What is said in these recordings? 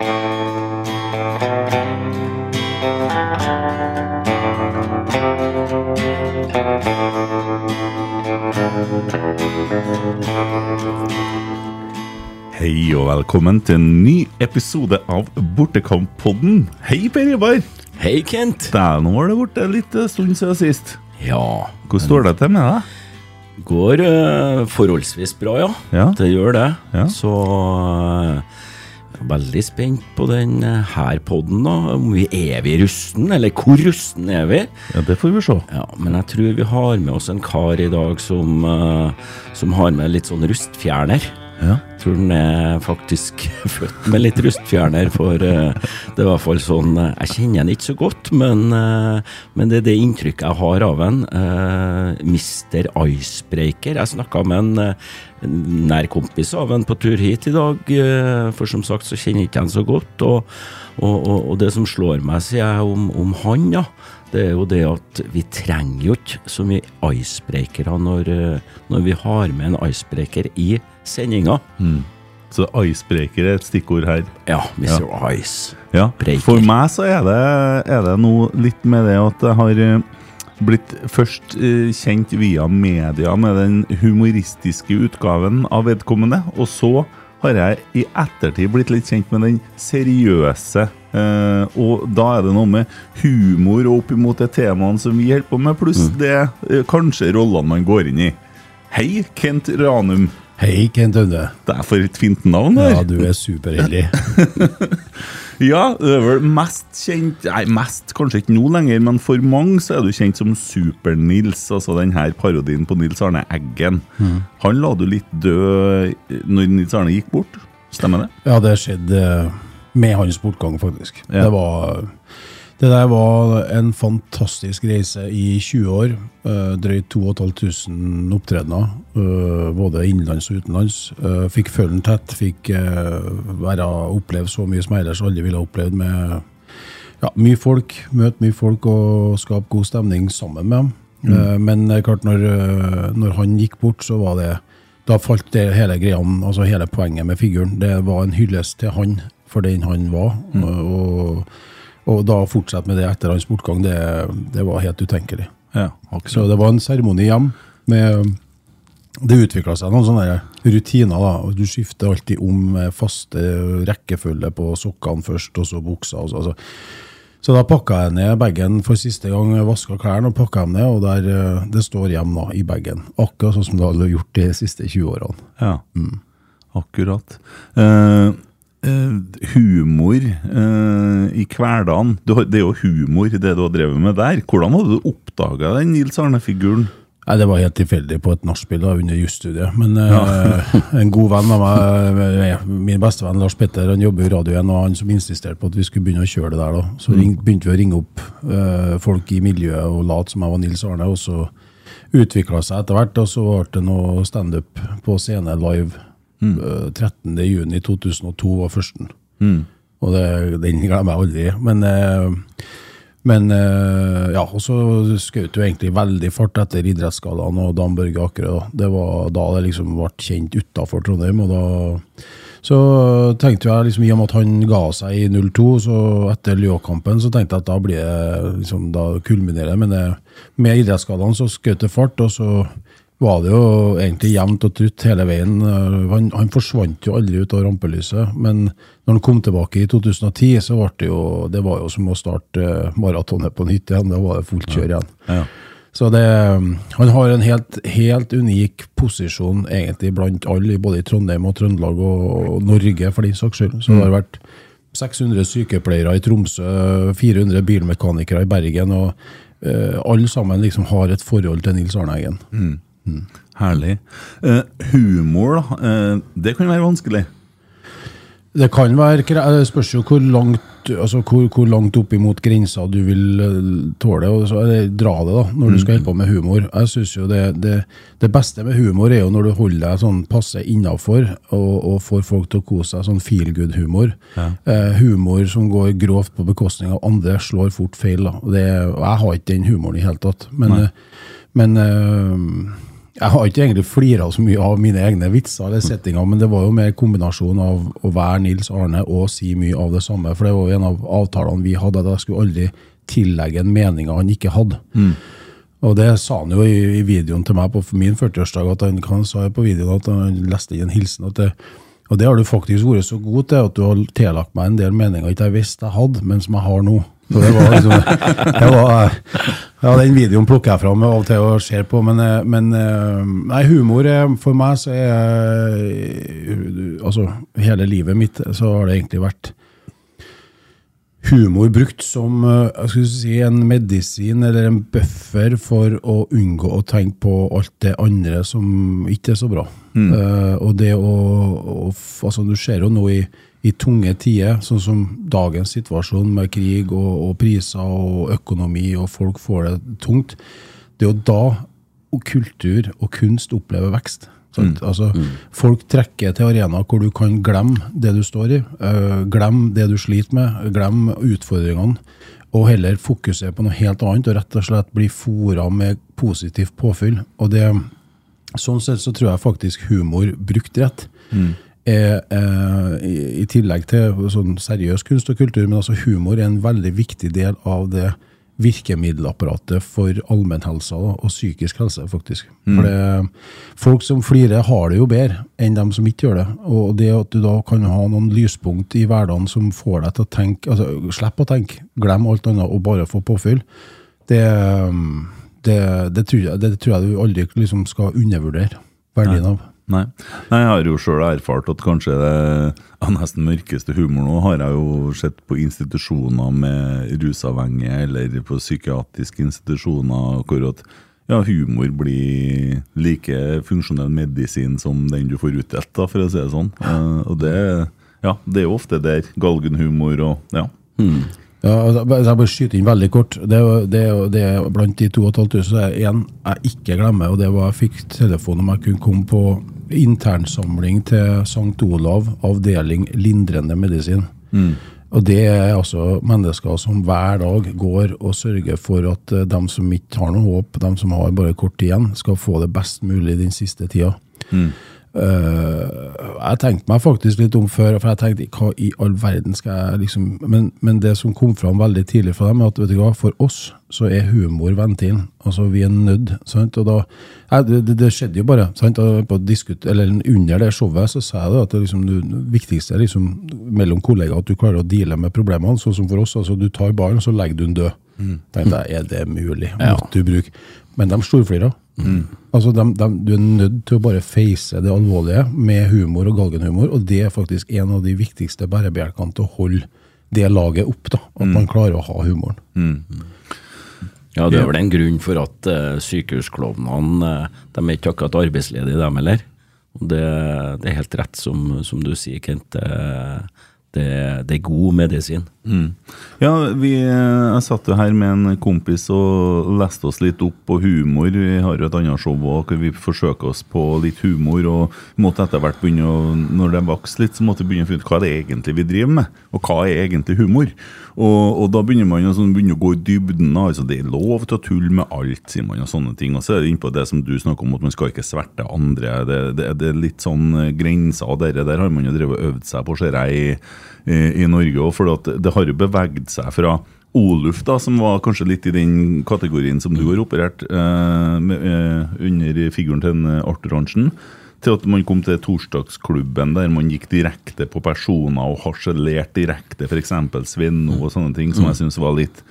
Hei og velkommen til en ny episode av Bortekamppodden. Hei, Per Ibar. Hei, Kent. Dæven, nå var det borte litt stund siden sist. Ja, Hvordan står det til med deg? går uh, forholdsvis bra, ja. Ja. Det gjør det. Ja. Så er veldig spent på den eh, her podden, da. Om vi er vi rusten, eller hvor rusten er vi? Ja, Det får vi se. Ja, Men jeg tror vi har med oss en kar i dag som, eh, som har med litt sånn rustfjerner. Ja. Jeg tror han er faktisk født med litt rustfjerner, for eh, det er i hvert fall sånn Jeg kjenner han ikke så godt, men, men det er det inntrykket jeg har av. Uh, Mr. Icebreaker. Jeg snakka med en, en nær kompis av en på tur hit i dag, eh, for som sagt så kjenner jeg ikke han så godt. Og, og, og, og det som slår meg, sier jeg om, om han, ja, det er jo det at vi trenger jo ikke så mye icebreakere når, eh, når vi har med en icebreaker i sendinga. Så icebreaker er et stikkord her. Ja, Mr. Ice. Ja. Breaker. For meg så er det, er det noe litt med det at jeg har eh, blitt først eh, kjent via media med den humoristiske utgaven av vedkommende, og så har jeg i ettertid blitt litt kjent med den seriøse. eh, og da er det noe med humor og opp imot de temaene som vi holder på med, pluss det eh, kanskje rollene man går inn i. Hei, Kent Ranum. Hei, Kent Aune. Det er for et fint navn der. Ja, du er superheldig. Ja, det er vel mest kjent Nei, mest kanskje ikke nå lenger, men for mange så er du kjent som Super-Nils, altså den her parodien på Nils Arne Eggen. Han la du litt død når Nils Arne gikk bort, stemmer det? Ja, det skjedde med hans bortgang, faktisk. Ja. Det var Det der var en fantastisk reise i 20 år. eh, Drøyt 2500 opptredener, eh, både innenlands og utenlands. Eh, Fikk følge den tett, fikk være, oppleve så mye som jeg ellers aldri ville ha opplevd med ja, mye folk, møte mye folk og skape god stemning sammen med dem. Mm. Men klart, når, når han gikk bort, så var det Da falt det hele greia, altså hele poenget med figuren. Det var en hyllest til han for den han var. Og, og da fortsette med det etter hans bortgang, det, det var helt utenkelig. Ja, Så det var en seremoni hjem. Med, det utvikla seg noen sånne rutiner. da, Du skifter alltid om faste rekkefølge på sokkene først, og så buksa. Og så, altså. så da pakka jeg ned bagen for siste gang, vaska klærne og pakka dem ned, og der, eh, det står hjem da, i bagen. Akkurat sånn som det hadde gjort de siste 20 årene. Ja, akkurat. Eh, eh, humor eh, i hverdagen. Det er jo humor, det du har drevet med der. Hvordan hadde du oppdaga den Nils Arne-figuren? Nei, Det var helt tilfeldig på et nachspiel under jusstudiet. Men eh, en god venn av meg, eh, min bestevenn Lars Petter, han jobber i radioen, og han som insisterte på at vi skulle begynne å kjøre det der. da. Så ring, begynte vi å ringe opp eh, folk i miljøet og late som jeg var Nils Arne. Og så utvikla seg etter hvert, og så ble det noe standup på scene live. Eh, 13.6.2002 var førsten. Og det, den glemmer jeg aldri. Men eh, men eh, ja, og så skjøt jo egentlig veldig fart etter Idrettsgallaen og Dan Børge Akerø. Det var da det liksom ble kjent utafor Trondheim. og da Så tenkte jeg liksom, i og med at han ga seg i 02, så etter Lyon-kampen, så tenkte jeg at da blir det liksom, da kulminerer det. Men det, med idrettsskadene så skjøt det fart, og så var det jo egentlig jevnt og trutt hele veien. Han, han forsvant jo aldri ut av rampelyset, men når han kom tilbake i 2010, så ble det jo det var jo som å starte eh, maratonet på nytt igjen. Da var det fullt kjør igjen. Ja. Så det, han har en helt, helt unik posisjon egentlig blant alle, både i Trondheim og Trøndelag og, og Norge, for den saks skyld. Så det har vært 600 sykepleiere i Tromsø, 400 bilmekanikere i Bergen, og uh, alle sammen liksom har et forhold til Nils Arne Eggen. Herlig. Uh, humor, da. Uh, det kan være vanskelig. Det kan være, det spørs jo hvor langt altså hvor, hvor langt opp imot grensa du vil eh, tåle og så, dra det da, når du skal holde på med humor. Jeg synes jo det, det, det beste med humor er jo når du holder deg sånn passe innafor og, og får folk til å kose seg, sånn feel good-humor. Eh, humor som går grovt på bekostning av andre, slår fort feil. da. Det, jeg har ikke den humoren i hele tatt. Men, eh, men eh, Jeg har ikke egentlig flira så mye av mine egne vitser, eller settinger, men det var jo mer kombinasjon av å være Nils Arne og si mye av det samme. For det var jo en av avtalene vi hadde, at jeg skulle aldri tillegge en mening han ikke hadde. Og det sa han jo i, i videoen til meg på min 40-årsdag, at han, han sa på videoen at han leste inn en hilsen. at det, og det har du faktisk vært så god til, at du har tillagt meg en del meninger ikke jeg visste jeg hadde, men som jeg har nå. Så det var liksom, det var, ja, Den videoen plukker jeg fram av og til og ser på, men, eh, men eh, nei, humor er, for meg så er eh, Altså, hele livet mitt så har det egentlig vært humor brukt som eh, si, en medisin eller en buffer for å unngå å tenke på alt det andre som ikke er så bra. Eh, og det å, å altså Du ser jo nå i, i tunge tider, sånn som dagens situasjon med krig og, og priser og økonomi, og folk får det tungt. Det er jo da og kultur og kunst opplever vekst. Mm. Altså, Folk trekker til arenaer hvor du kan glemme det du står i, uh, glemme det du sliter med, glemme utfordringene, og heller fokusere på noe helt annet og rett og slett bli fora med positivt påfyll. Og det, Sånn sett så tror jeg faktisk humor brukt rett er, eh, i, tillegg til sånn seriøs kunst og kultur, men altså humor er en veldig viktig del av det virkemiddelapparatet for allmennhelsa og psykisk helse, faktisk. For det, folk som flirer, har det jo bedre enn dem som ikke gjør det. Og det at du da kan ha noen lyspunkt i hverdagen som får deg til å tenke altså Slipp å tenke, glem alt annet og bare få påfyll. Det, det, det, tror, jeg, det tror jeg du aldri liksom skal undervurdere verdien av. Nei. Nei, jeg har jo sjøl erfart at kanskje det er nesten mørkeste humor nå har jeg jo sett på institusjoner med rusavhengige, eller på psykiatriske institusjoner hvor at ja, humor blir like funksjonell medisin som den du får utdelt, da, for å si det sånn. Eh, og det, ja, det er jo ofte der. Galgenhumor og ja. Ja, altså, jeg bare skyter inn veldig kort. Det det det Blant de 2500 så er det én jeg ikke glemmer, og det var jeg fikk telefon om jeg kunne komme på internsamling til St. Olav, avdeling lindrende medisin. Og det er altså mennesker som hver dag går og sørger for at de dem som ikke har noe håp, dem som har bare kort tid igjen, skal få det best mulig den siste tida. Eh, jeg tenkte meg faktisk litt om før, for jeg tenkte hva i all verden skal jeg liksom Men, men det som kom fram veldig tidlig fra dem, er at vet du hva, for oss så er humor ventilen. Altså, vi er nødt. Sant? Og da, jeg, det, det, skjedde jo bare. Sant? Og på diskut, eller Under det showet så sa jeg det at det, liksom, det viktigste er liksom, mellom kollegaer at du klarer å deale med problemene. Sånn som for oss. altså Du tar ballen, så legger du den død. Tenkte jeg, er det mulig? Måtte du bruke Men de storflirer. Altså, de, de, du er nødt til å bare face det alvorlige med humor og galgenhumor, og det er faktisk en av de viktigste bærebjelkene til å holde det laget opp. da, At man klarer å ha humoren. Ja, det er vel en grunn for at uh, sykehusklovnene uh, de er ikke akkurat arbeidsledige, dem heller. Det, det er helt rett som, som du sier, Kent. Det, det, det er god medisin. Ja, vi, eh, jeg satt jo her med en kompis og leste oss litt opp på humor. Vi har jo et annet show hvor vi forsøker oss på litt humor. og måtte etter hvert begynne å, Når det vokste litt, så måtte vi begynne å finne ut hva det er egentlig vi driver med. Og hva er egentlig humor? Og, og da begynner man å begynner å gå i dybden. altså Det er lov til å tulle med alt, sier man, og sånne ting. Og så er det innpå det som du snakker om, at man skal ikke sverte andre. Det, det, det er litt sånn eh, grenser av dere der har man jo drevet og øvd seg på, ser jeg, i, i, Norge òg. For at det har jo beveget seg fra Oluf, da, som var kanskje litt i den kategorien som du har operert eh, med, eh, under figuren til en, eh, Arthur Arntzen, til at man kom til torsdagsklubben der man gikk direkte på personer og harselerte direkte, f.eks. Svenno og sånne ting, som jeg syns var litt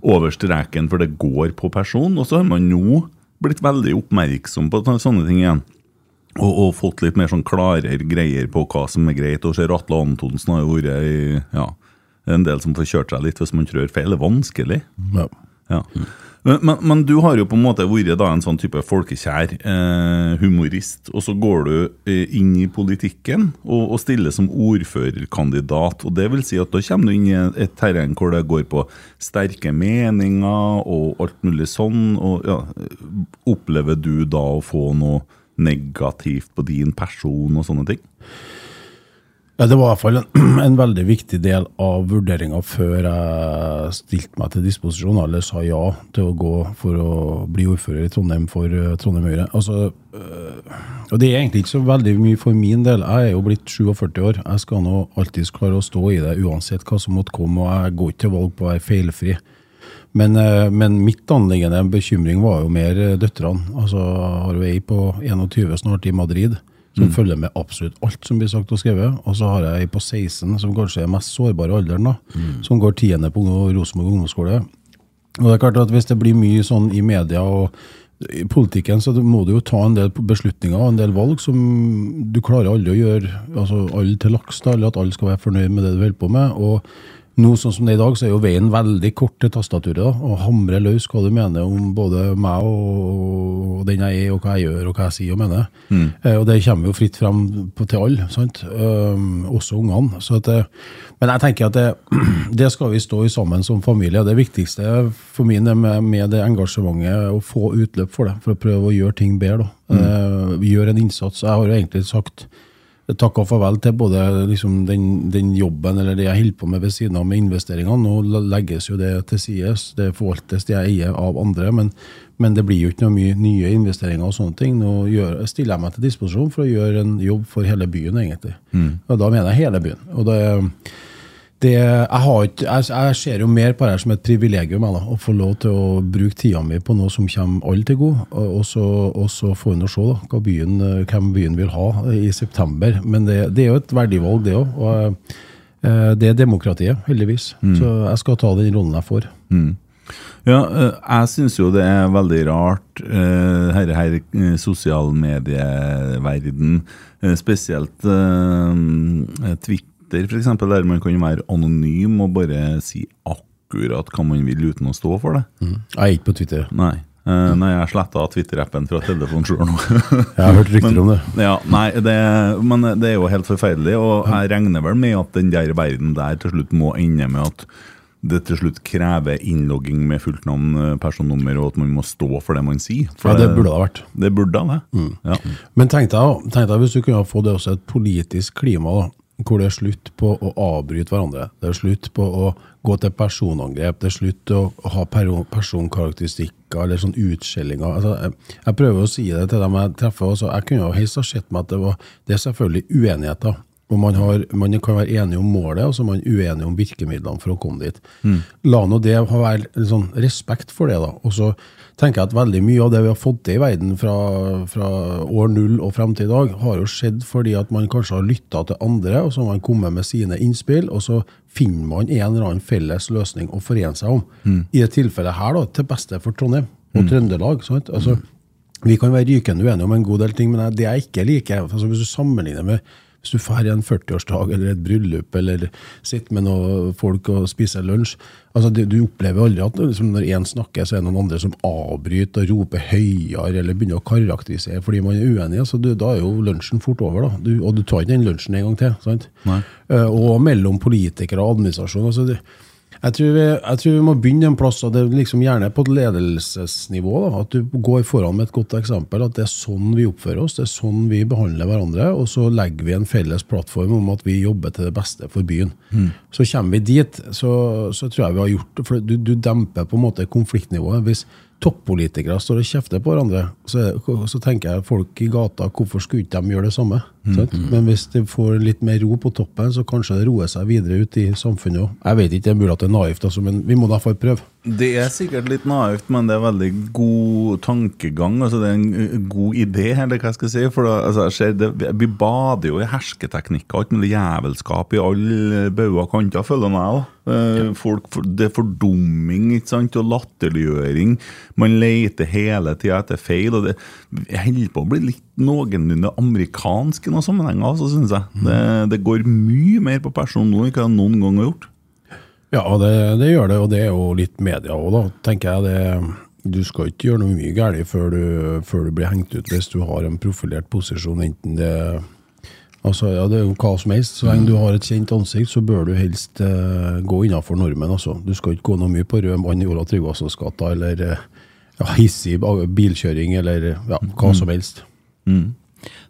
over streken, for det går på person. Og så har man nå blitt veldig oppmerksom på sånne ting igjen. Og, og fått litt mer sånn klarere greier på hva som er greit. Og ser Atle Antonsen har jo vært i ja, en del som får kjørt seg litt hvis man trør feil. Det er vanskelig. Ja. Ja. Men, men, du har jo på en måte vært en sånn type folkekjær eh, humorist, og så går du eh, inn i politikken og, og stiller som ordførerkandidat. og Det vil si at da kommer du inn i et terreng hvor det går på sterke meninger og alt mulig sånn. og ja, Opplever du da å få noe negativt på din person og sånne ting? Ja, Det var i hvert fall en, en veldig viktig del av vurderinga før jeg stilte meg til disposisjon, eller sa ja til å gå for å bli ordfører i Trondheim for uh, Trondheim Høyre. Altså, uh, og Det er egentlig ikke så veldig mye for min del. Jeg er jo blitt 47 år. Jeg skal nå alltids klare å stå i det uansett hva som måtte komme, og jeg går ikke til valg på å være feilfri. Men, uh, men mitt anliggende bekymring var jo mer døtrene. Altså, har jo ei på 21 snart i Madrid som mm. følger med absolutt alt som blir sagt og skrevet. Og så har jeg ei på 16, som kanskje er mest sårbar i alderen, da, mm. som går tiende på Rosenborg ungdomsskole. Og det er klart at Hvis det blir mye sånn i media og i politikken, så må du jo ta en del beslutninger og en del valg som du klarer aldri å gjøre altså alle til laks, da, eller at alle skal være fornøyd med det du holder på med. og nå sånn som det er i dag, så er jo veien veldig kort til tastaturet. da, Og hamre løs hva du mener om både meg og den jeg er, og hva jeg gjør og hva jeg sier og mener. Mm. Eh, og det kommer jo fritt frem på, til alle, sant? Um, også ungene. Så at, men jeg tenker at det, det, skal vi stå i sammen som familie. Det viktigste for min er med, med, det engasjementet å få utløp for det, for å prøve å gjøre ting bedre. da. Mm. Eh, gjøre en innsats. Jeg har jo egentlig sagt takka farvel til både liksom, den, den, jobben eller det jeg holder på med ved siden av med investeringene. Nå legges jo det til side, Det forvaltes det jeg eier av andre. Men, men, det blir jo ikke noe mye nye investeringer og sånne ting. Nå gjør, stiller jeg meg til disposisjon for å gjøre en jobb for hele byen, egentlig. Mm. Og da mener jeg hele byen. Og det det, jeg, ikke, jeg, jeg, ser jo mer på det her som et privilegium da, å få lov til å bruke tida mi på noe som kommer alle til gode. Og, så, og så får vi se da, hva byen, hvem byen vil ha i september. Men det, det er jo et verdivalg, det òg. Og eh, det er demokratiet, heldigvis. Mm. Så jeg skal ta den rollen jeg får. Mm. Ja, eh, jeg syns jo det er veldig rart, her, her sosialmedieverden, spesielt Twitter Twitter, f.eks., der man kan være anonym og bare si akkurat hva man vil uten å stå for det. Mm. Jeg er ikke på Twitter. Nei. Uh, nei, jeg sletta Twitter-appen fra telefonen sjøl nå. jeg har hørt rykter om det. Ja, nei, det. Men det er jo helt forferdelig, og jeg regner vel med at den der verden der til slutt må ende med at det til slutt krever innlogging med fullt navn, eh, personnummer, og at man må stå for det man sier. For ja, det burde ha vært. Det burde det. Mm. Ja. Men tenk deg, tenk deg hvis du kunne få det også et politisk klima. da, hvor det er slutt på å avbryte hverandre. Det er slutt på å gå til personangrep. Det er slutt å ha personkarakteristikker eller sånn utskjellinger. Altså, jeg, prøver å si det til dem jeg treffer. Også. Jeg kunne jo helst ha sett meg at det, var, det er selvfølgelig uenigheter. Og man, har, man, kan være enig om målet, og så er man uenig om virkemidlene for å komme dit. Mm. La nå det ha være sånn respekt for det, da. Og så tenker jeg at veldig mye av det vi har fått til i verden fra, fra år null og frem til i dag, har jo skjedd fordi at man kanskje har lytta til andre, og så har man kommet med sine innspill, og så finner man en eller annen felles løsning å forene seg om. Mm. I det tilfellet her, da, til beste for Trondheim og mm. Trøndelag. sant? Altså, vi kan være rykende uenige om en god del ting, men det jeg ikke liker altså Hvis du sammenligner med hvis du drar i en 40-årsdag eller et bryllup eller sitter med noen folk og spiser lunsj altså Du, du opplever aldri at liksom, når én snakker, så er det noen andre som avbryter og roper høyere eller begynner å karakterisere fordi man er uenig. Altså, du, da er jo lunsjen fort over. da, du, Og du tar ikke den lunsjen en gang til. sant? Uh, og mellom politikere og administrasjon. altså det, jeg tror, vi, jeg tror, vi, må begynne en plass, og det er liksom gjerne på et ledelsesnivå. Da, at du går foran med et godt eksempel. At det er sånn vi oppfører oss, det er sånn vi behandler hverandre. Og så legger vi en felles plattform om at vi jobber til det beste for byen. Mm. Så kommer vi dit, så, så, tror jeg vi har gjort det. For du, du demper på en måte konfliktnivået. Hvis toppolitikere står og kjefter på hverandre, så, så, tenker jeg folk i gata hvorfor skulle ikke de gjøre det samme? Mm, mm. Men hvis de får litt mer ro på toppen, så kanskje det roer seg videre ut i samfunnet òg. Jeg vet ikke, det er mulig at det er naivt, altså, men vi må da få prøve. Det er sikkert litt naivt, men det er veldig god tankegang. altså Det er en god idé, eller hva jeg skal si. For da, altså, ser, det, Vi bader jo i hersketeknikker alt mulig jævelskap i alle bauger kanter, føler jeg. Ja. Folk, det er fordumming ikke sant, og latterliggjøring. Man leter hele tida etter feil. og Det holder på å bli litt noenlunde amerikansk i noen sammenhenger, så syns jeg. Mm. Det, det, går mye mer på person nå enn hva jeg noen gang har gjort. Ja, det, det, gjør det, og det er jo litt media òg, da. tenker jeg. det du skal ikke gjøre noe mye galt før, før, du blir hengt ut hvis du har en profilert posisjon. enten det altså ja, det er jo hva som helst. Så lenge du har et kjent ansikt, så bør du helst eh, gå innenfor normen. Altså. Du skal ikke gå noe mye på rød mann i Ola Tryggvasons gata eller uh, ja, hissig bilkjøring eller ja, hva mm. som helst. Mm.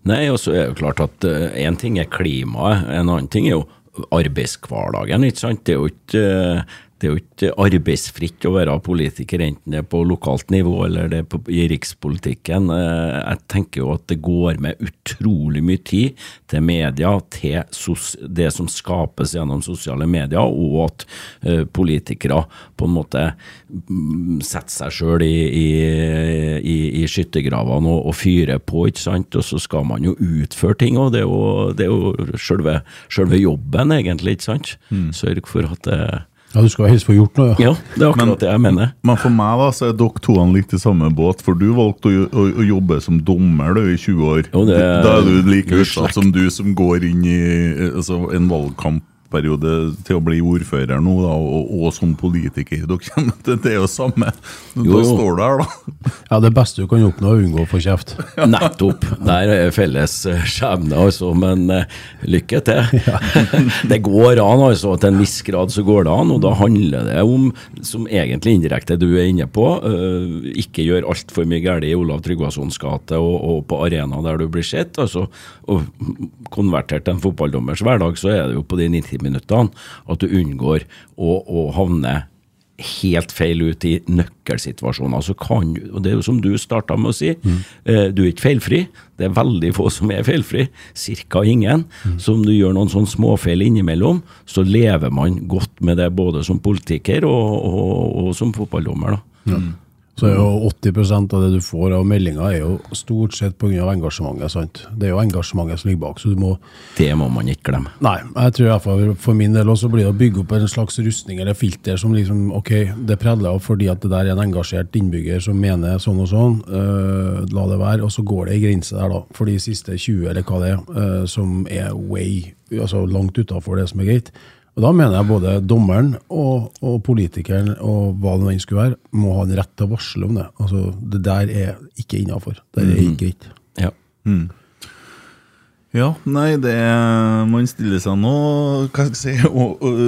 Nei, og så er det jo klart at én ting er klimaet, en annen ting er jo arbeidshverdagen. ikke sant? Det er jo ikke eh, det er jo ikke arbeidsfritt å være politiker, enten det er på lokalt nivå eller det er på, i rikspolitikken. Eh, jeg tenker jo at det går med utrolig mye tid til media, til sos, det som skapes gjennom sosiale medier, og at uh, politikere på en måte mm, setter seg sjøl i, i, i, i skyttergravene og, og, fyrer på, ikke sant. Og så skal man jo utføre ting, og det er jo, det er jo selve, selve jobben, egentlig, ikke sant. Mm. Sørg for at det ja, Du skal helst få gjort noe, ja. ja det er akkurat men, det jeg mener. Men for meg da, så er dere to litt i samme båt, for du valgte å, å, å jobbe som dommer du, i 20 år. Jo, det, da er du like utsatt som du som går inn i altså, en valgkamp periode til å bli ordfører nå, da, og, og, som politiker. Dere, det, det er jo samme. Jo, da står du her, da. Ja, Det beste du kan oppnå, er å unngå å få kjeft. Nettopp. Der er felles eh, skjebne, altså. Men uh, lykke til. Ja. det går an, altså. Til en viss grad så går det an. Og da handler det om, som egentlig indirekte du er inne på, uh, ikke gjør altfor mye galt i Olav Tryggvasons gate og, og, på arena der du blir sett. altså, og Konvertert til en fotballdommers hverdag, så er det jo på de 90 minuttene at du unngår å, å havne helt feil ut i nøkkelsituasjoner. Så kan, og Det er jo som du starta med å si, mm. eh, du er ikke feilfri. Det er veldig få som er feilfri, ca. ingen. Mm. Så om du gjør noen sånn småfeil innimellom, så lever man godt med det både som politiker og, og, og som fotballdommer. da. Mm. Så er jo 80% av det du får av meldinger, er jo stort sett pga. engasjementet. sant? Det er jo engasjementet som ligger bak. så du må... Det må man ikke glemme. Nei, jeg tror i hvert fall for min del også blir det å bygge opp en slags rustning eller filter som liksom Ok, det preller av fordi at det der er en engasjert innbygger som mener sånn og sånn. Uh, la det være. Og så går det ei grense der, da, for de siste 20, eller hva det er, uh, som er way, altså langt utafor det som er greit. Og Da mener jeg både dommeren og, og politikeren og hva det enn skulle være, må ha en rett til å varsle om det. Altså, Det der er ikke innafor. Det er ikke greit. Ja. Mm. Ja, nei, det er, Man stiller seg nå hva skal jeg si, og, og,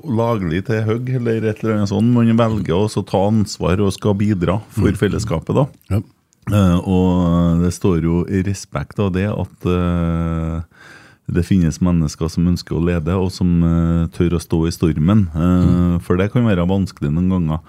og laglig til hugg, eller et eller annet sånt. Man velger å ta ansvar og skal bidra for mm. fellesskapet, da. Ja. Uh, og det står jo i respekt av det at uh, det finnes mennesker som ønsker å lede, og som uh, tør å stå i stormen. Uh, mm. For det kan være vanskelig noen ganger.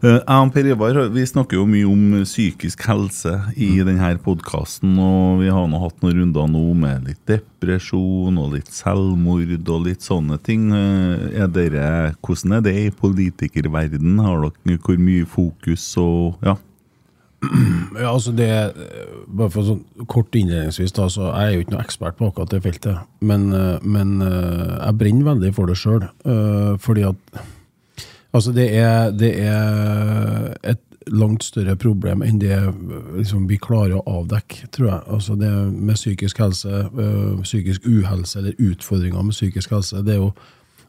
Uh, jeg og Per Ivar vi snakker jo mye om psykisk helse i mm. denne podkasten. Og vi har nå hatt noen runder nå med litt depresjon og litt selvmord og litt sånne ting. Er dere, hvordan er det i politikerverden? Har dere hvor mye fokus og ja? Ja, altså det Bare for sånn kort innledningsvis, da, så jeg er jo ikke noe ekspert på akkurat det feltet. Men, eh, men eh, jeg brenner veldig for det sjøl. Eh, fordi at Altså, det er, det er et langt større problem enn det liksom, vi klarer å avdekke, tror jeg. Altså det med psykisk helse, psykisk uhelse eller utfordringer med psykisk helse, det er jo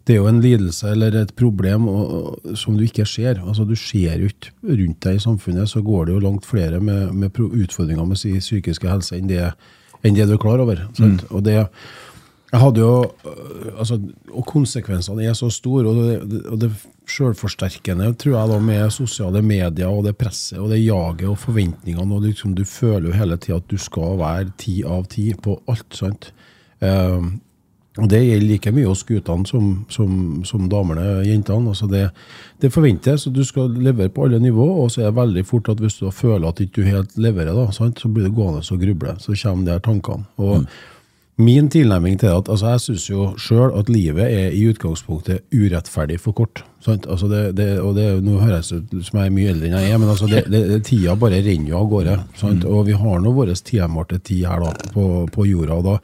det er jo en lidelse eller et problem og, som du ikke ser. Altså, du ser jo ikke rundt deg i samfunnet, så går det jo langt flere med, med utfordringer med sin psykiske helse enn det, enn det du er klar over. Mm. Og det jeg hadde jo, altså, og konsekvensene er så store, og det, og det sjølforsterkende tror jeg da med sosiale medier og det presset og det jaget og forventningene. og liksom Du føler jo hele tida at du skal være ti av ti på alt. sant? Um, og Det gjelder like mye hos guttene som, som, som damene, jentene. Altså det, det, forventes du skal levere på alle nivåer, og så er det veldig fort at hvis du føler at du ikke helt leverer, da, sant, så blir du gående og gruble. Så kommer de her tankene. Og mm. Min tilnærming til det at altså Jeg syns jo sjøl at livet er i utgangspunktet urettferdig for kort. Sant? Altså det, det, og det, Nå høres det ut som jeg er mye eldre enn jeg er, men altså det, tida bare renner jo av gårde. Sant? Mm. Og vi har nå vår timålte tid her da, på, på jorda. og da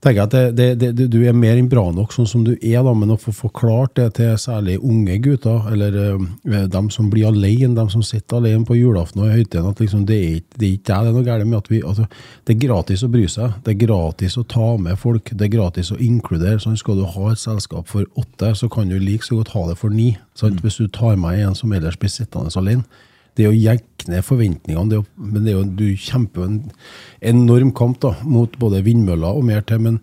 tenker at det, det, det, du er mer enn bra nok sånn som du er, da, men å få forklart det til særlig unge gutter, eller uh, dem som blir alene, dem som sitter alene på julaften og i høytiden, at liksom, det er ikke det er noe galt med at vi altså, Det er gratis å bry seg, det er gratis å ta med folk, det er gratis å inkludere. sånn Skal du ha et selskap for åtte, så kan du like så godt ha det for ni. Sant? Mm. Hvis du tar med en som ellers blir sittende alene det å jekke ned forventningene, det å, men det er jo, du kjemper en enorm kamp da, mot både vindmøller og mer til. Men,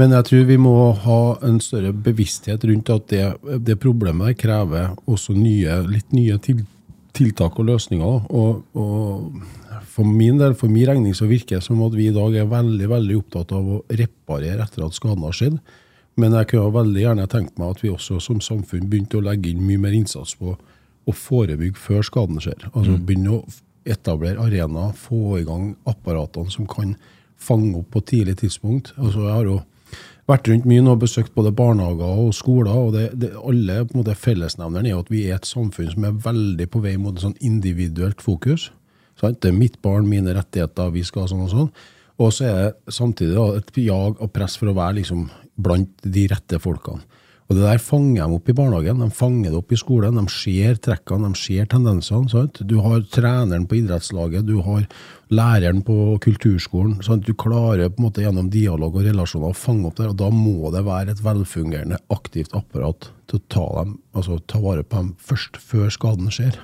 men, jeg tror vi må ha en større bevissthet rundt at det, det problemet krever også nye, litt nye til, tiltak og løsninger. Og, og for min del, for min regning, så virker det som at vi i dag er veldig veldig opptatt av å reparere etter at skaden har skjedd. Men jeg kunne veldig gjerne tenkt meg at vi også som samfunn begynte å legge inn mye mer innsats på å forebygge før skaden skjer. Altså begynne å etablere arenaer, få i gang apparatene som kan fange opp på tidlig tidspunkt. Altså jeg har jo vært rundt mye og besøkt både barnehager og skoler, og det, det, alle på en måte fellesnevneren er at vi er et samfunn som er veldig på vei mot et sånn individuelt fokus. Sant? Det er mitt barn, mine rettigheter, vi skal sånn og sånn. Og så er det samtidig et jag og press for å være liksom blant de rette folkene. Og det der fanger de opp i barnehagen, de fanger det opp i skolen. De ser trekkene, de ser tendensene. Sant? Du har treneren på idrettslaget, du har læreren på kulturskolen. Sant? Du klarer på en måte gjennom dialog og relasjoner å fange opp det, og da må det være et velfungerende, aktivt apparat til å ta, dem, altså, ta vare på dem først, før skaden skjer.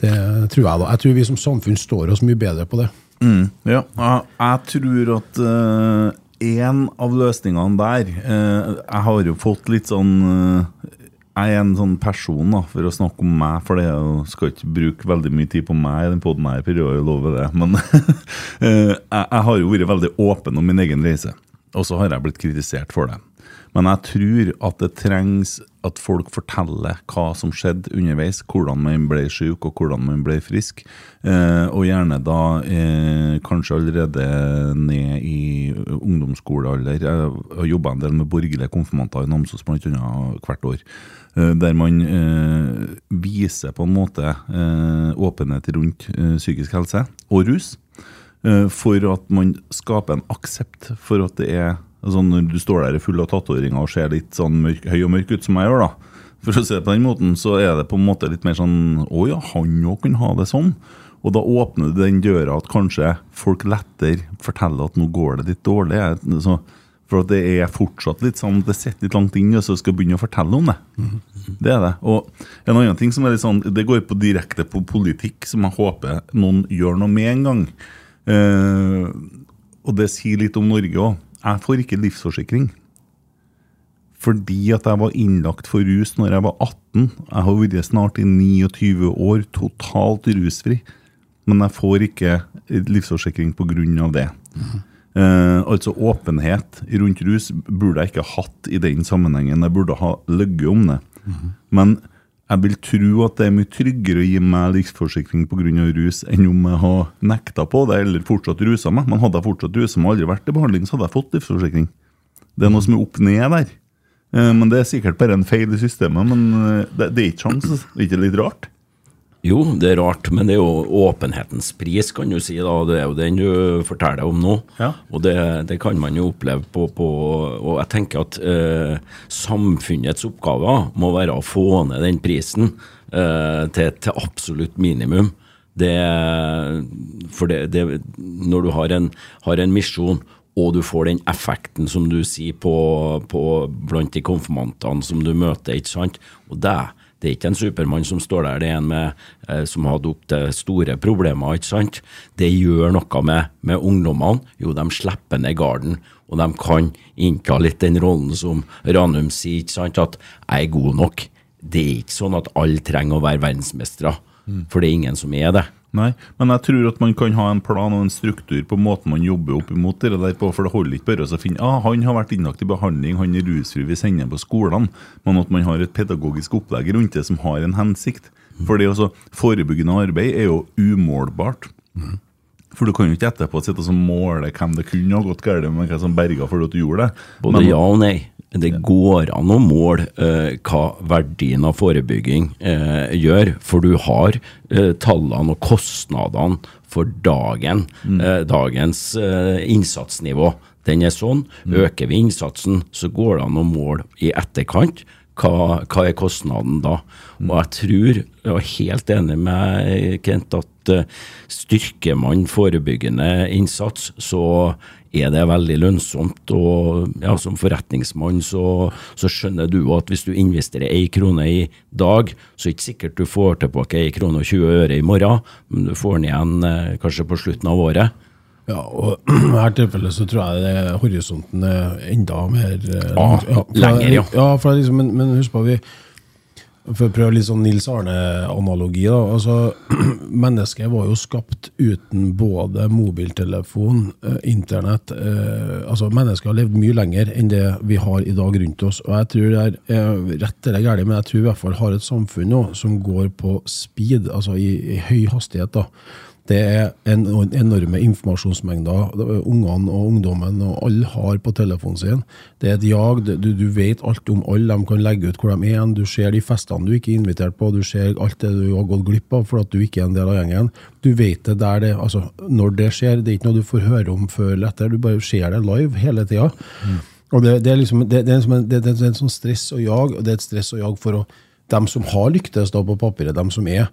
Det tror jeg da. Jeg tror vi som samfunn står oss mye bedre på det. Mm, ja, jeg, jeg tror at uh, en av løsningene der uh, Jeg har jo fått litt sånn uh, Jeg er en sånn person, da, for å snakke om meg, for er skal ikke bruke veldig mye tid på meg i den poden her, for jeg lover det. Men jeg, jeg har jo vært veldig åpen om min egen reise, og så har jeg blitt kritisert for det. Men jeg tror at det trengs at folk forteller hva som skjedde underveis, hvordan man ble syk og hvordan man ble frisk. Eh, og gjerne da eh, kanskje allerede ned i ungdomsskolealder. Jeg har jobba en del med borgerlige konfirmanter i Namsos bl.a. hvert år. Eh, der man eh, viser på en måte eh, åpenhet rundt eh, psykisk helse og rus. For at man skaper en aksept for at det er sånn Når du står der full av tatoveringer og ser litt sånn mørk, høy og mørk ut som jeg gjør, da, for å se det på den måten, så er det på en måte litt mer sånn Å ja, han òg kan ha det sånn. Og da åpner du den døra at kanskje folk lettere forteller at nå går det litt dårlig. Så, for at det er fortsatt litt sånn Det sitter litt langt inne, og så skal begynne å fortelle om det. Det er det. Og en annen ting som er litt sånn Det går på direkte på politikk, som jeg håper noen gjør noe med en gang. Eh, og det sier litt om Norge òg. Jeg får ikke livsforsikring. Fordi at jeg var innlagt for rus når jeg var 18. Jeg har vært snart i 29 år totalt rusfri. Men jeg får ikke livsforsikring pga. det. Eh, altså åpenhet rundt rus burde jeg ikke hatt i den sammenhengen. Jeg burde ha løyet om det. Men jeg vil tro at det er mye tryggere å gi meg livsforsikring pga. rus enn om jeg har nekta på det eller fortsatt rusa meg. Men hadde jeg fortsatt rusa meg og aldri vært i behandling, så hadde jeg fått livsforsikring. Det er noe som er opp ned der. Eh, Men det er sikkert bare en feil i systemet. Men eh, det, det er ikke sjans. Det er ikke litt rart? Jo, det er rart, men det er jo åpenhetens pris, kan du si. da, Det er jo den du forteller om nå. Ja. Og det, det kan man jo oppleve på, på Og jeg tenker at eh, samfunnets oppgaver må være å få ned den prisen eh, til, til absolutt minimum. Det, for det, det, når du har en, har en misjon, og du får den effekten som du sier på, på blant de konfirmantene som du møter, ikke sant? Og det, det er ikke en supermann som står der, det er en med, eh, som hadde opptil store problemer, ikke sant? Det gjør noe med, med ungdommene. Jo, de slipper ned garden, og de kan innta litt den rollen som Ranum sier, ikke sant? At jeg er god nok. Det er ikke sånn at alle trenger å være verdensmestere, for det er ingen som er det. Nei, men jeg tror at man kan ha en plan og en struktur på måten man jobber opp imot det der på, for det holder ikke bare å finne ah, han har vært innlagt i behandling, han er rusfri, vi sender ham på skolene, men at man har et pedagogisk opplegg rundt det som har en hensikt. For det også, forebyggende arbeid er jo umålbart. For du kan jo ikke etterpå sitte og måle hvem det kunne ha gått galt med, hvem som berga fordi at du gjorde det. Både Men- ja og nei. Det går an å måle eh, hva verdien av forebygging eh, gjør, for du har eh, tallene og kostnadene for dagen. Eh, dagens eh, innsatsnivå. Den er sånn. Øker vi innsatsen, så går det an å måle i etterkant. Hva, hva er kostnaden da? Og jeg tror, jeg er helt enig med Kent, at eh, styrker man forebyggende innsats, så er det veldig lønnsomt. Og ja, som forretningsmann så, så skjønner du at hvis du investerer ei krone i dag, så er det ikke sikkert du får tilbake ei krone og 20 øre i morgen, men du får den igjen eh, kanskje på slutten av året. Ja, og i dette tilfellet så tror jeg det, horisonten er enda mer ah, Ja, for- lenger, ja. ja for liksom, men, men husk på, vi For å prøve litt sånn Nils Arne-analogi. da, altså Mennesket var jo skapt uten både mobiltelefon, eh, internett eh, altså Mennesket har levd mye lenger enn det vi har i dag rundt oss. og jeg tror det er rett eller gærlig, men jeg tror vi i hvert fall har et samfunn nå som går på speed, altså i, i høy hastighet. da, det er en, enorme informasjonsmengder ungene og ungdommen og alle har på telefonen sin. Det er et jag. Du, du vet alt om alle. De kan legge ut hvor de er. Du ser de festene du ikke er invitert på. Du ser alt det du har gått glipp av fordi du ikke er en del av gjengen. Du vet det der det Altså, når det skjer. Det er ikke noe du får høre om før eller etter. Du bare ser det live hele tida. Mm. Og det, det, er liksom, det, det, er en, det, er en sånn stress og jag, og det er et stress og jag for å, dem som har lyktes da på papiret, dem som er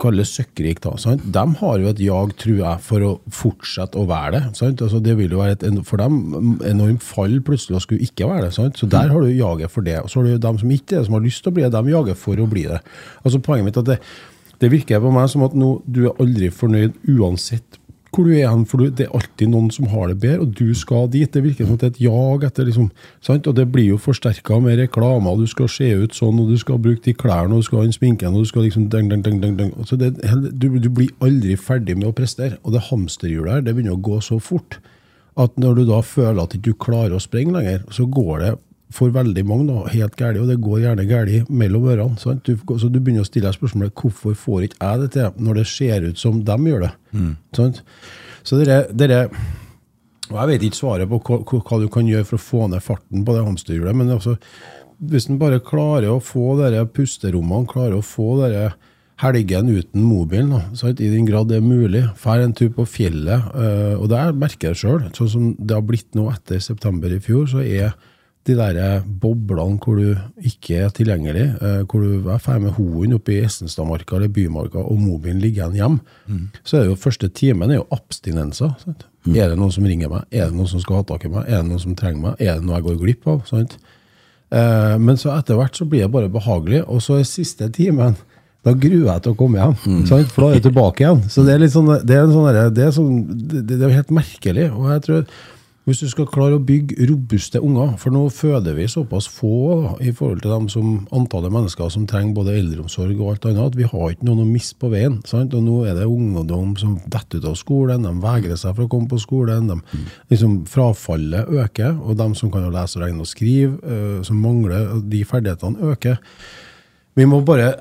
kalles søkkrik, da, sant? de har jo et jag, tror jeg, for å fortsette å være det. Sant? Altså, det vil jo være et, for dem enormt fall plutselig å skulle ikke være det. Sant? Så der har du jaget for det. Og så har du dem som ikke er det, som har lyst til å bli det, de jager for å bli det. Altså Poenget mitt er at det, det virker på meg som at nå, du er aldri fornøyd uansett hvor du er hen, for det er alltid noen som har det bedre, og du skal dit. Det virker som det er et jag etter liksom, sant? Og det blir jo forsterka med reklamer. Du skal se ut sånn, og du skal bruke de klærne, og du skal ha den sminken, og du skal liksom deng, deng, deng, deng. Altså det, du, du, blir aldri ferdig med å prestere. Og det hamsterhjulet her, det begynner å gå så fort at når du da føler at du ikke klarer å sprenge lenger, så går det for veldig mange da, helt galt, og det går gjerne galt mellom ørene. Sant? Du, så du begynner å stille deg spørsmålet hvorfor får ikke jeg det til, når det ser ut som de gjør det. Mm. Sant? Så dere, dere og Jeg vet ikke svaret på hva, hva, du kan gjøre for å få ned farten på det hamsterhjulet, men altså, hvis en bare klarer å få dere pusterommene, klarer å få dere helgen uten mobilen, da, i den grad det er mulig. Drar en tur på fjellet. Øh, og det merker jeg sjøl. Sånn som det har blitt nå etter september i fjor, så er de der boblene hvor du ikke er tilgjengelig, eh, hvor du er ferdig med hoen oppe i Essenstadmarka eller Bymarka, og mobilen ligger igjen hjemme, mm. så er det jo første timen er jo abstinenser. Mm. Er det noen som ringer meg? Er det noen som skal ha tak i meg? Er det noen som trenger meg? Er det noe jeg går glipp av? Eh, men så etter hvert så blir det bare behagelig, og så er siste timen da gruer jeg til å komme hjem, mm. for da er jeg tilbake igjen. Så det er litt sånn, det er, sånn, det er, sånn, det er helt merkelig. og jeg tror hvis du skal klare å bygge robuste unger, for nå føder vi såpass få i forhold til dem som antallet mennesker som trenger både eldreomsorg og alt annet, at vi har ikke noen å miste på veien. Sant? Og nå er det ungdom som detter ut av skolen, de vegrer seg for å komme på skolen. De, liksom, frafallet øker, og de som kan lese, regne og skrive, uh, som mangler de ferdighetene, øker. Vi må bare,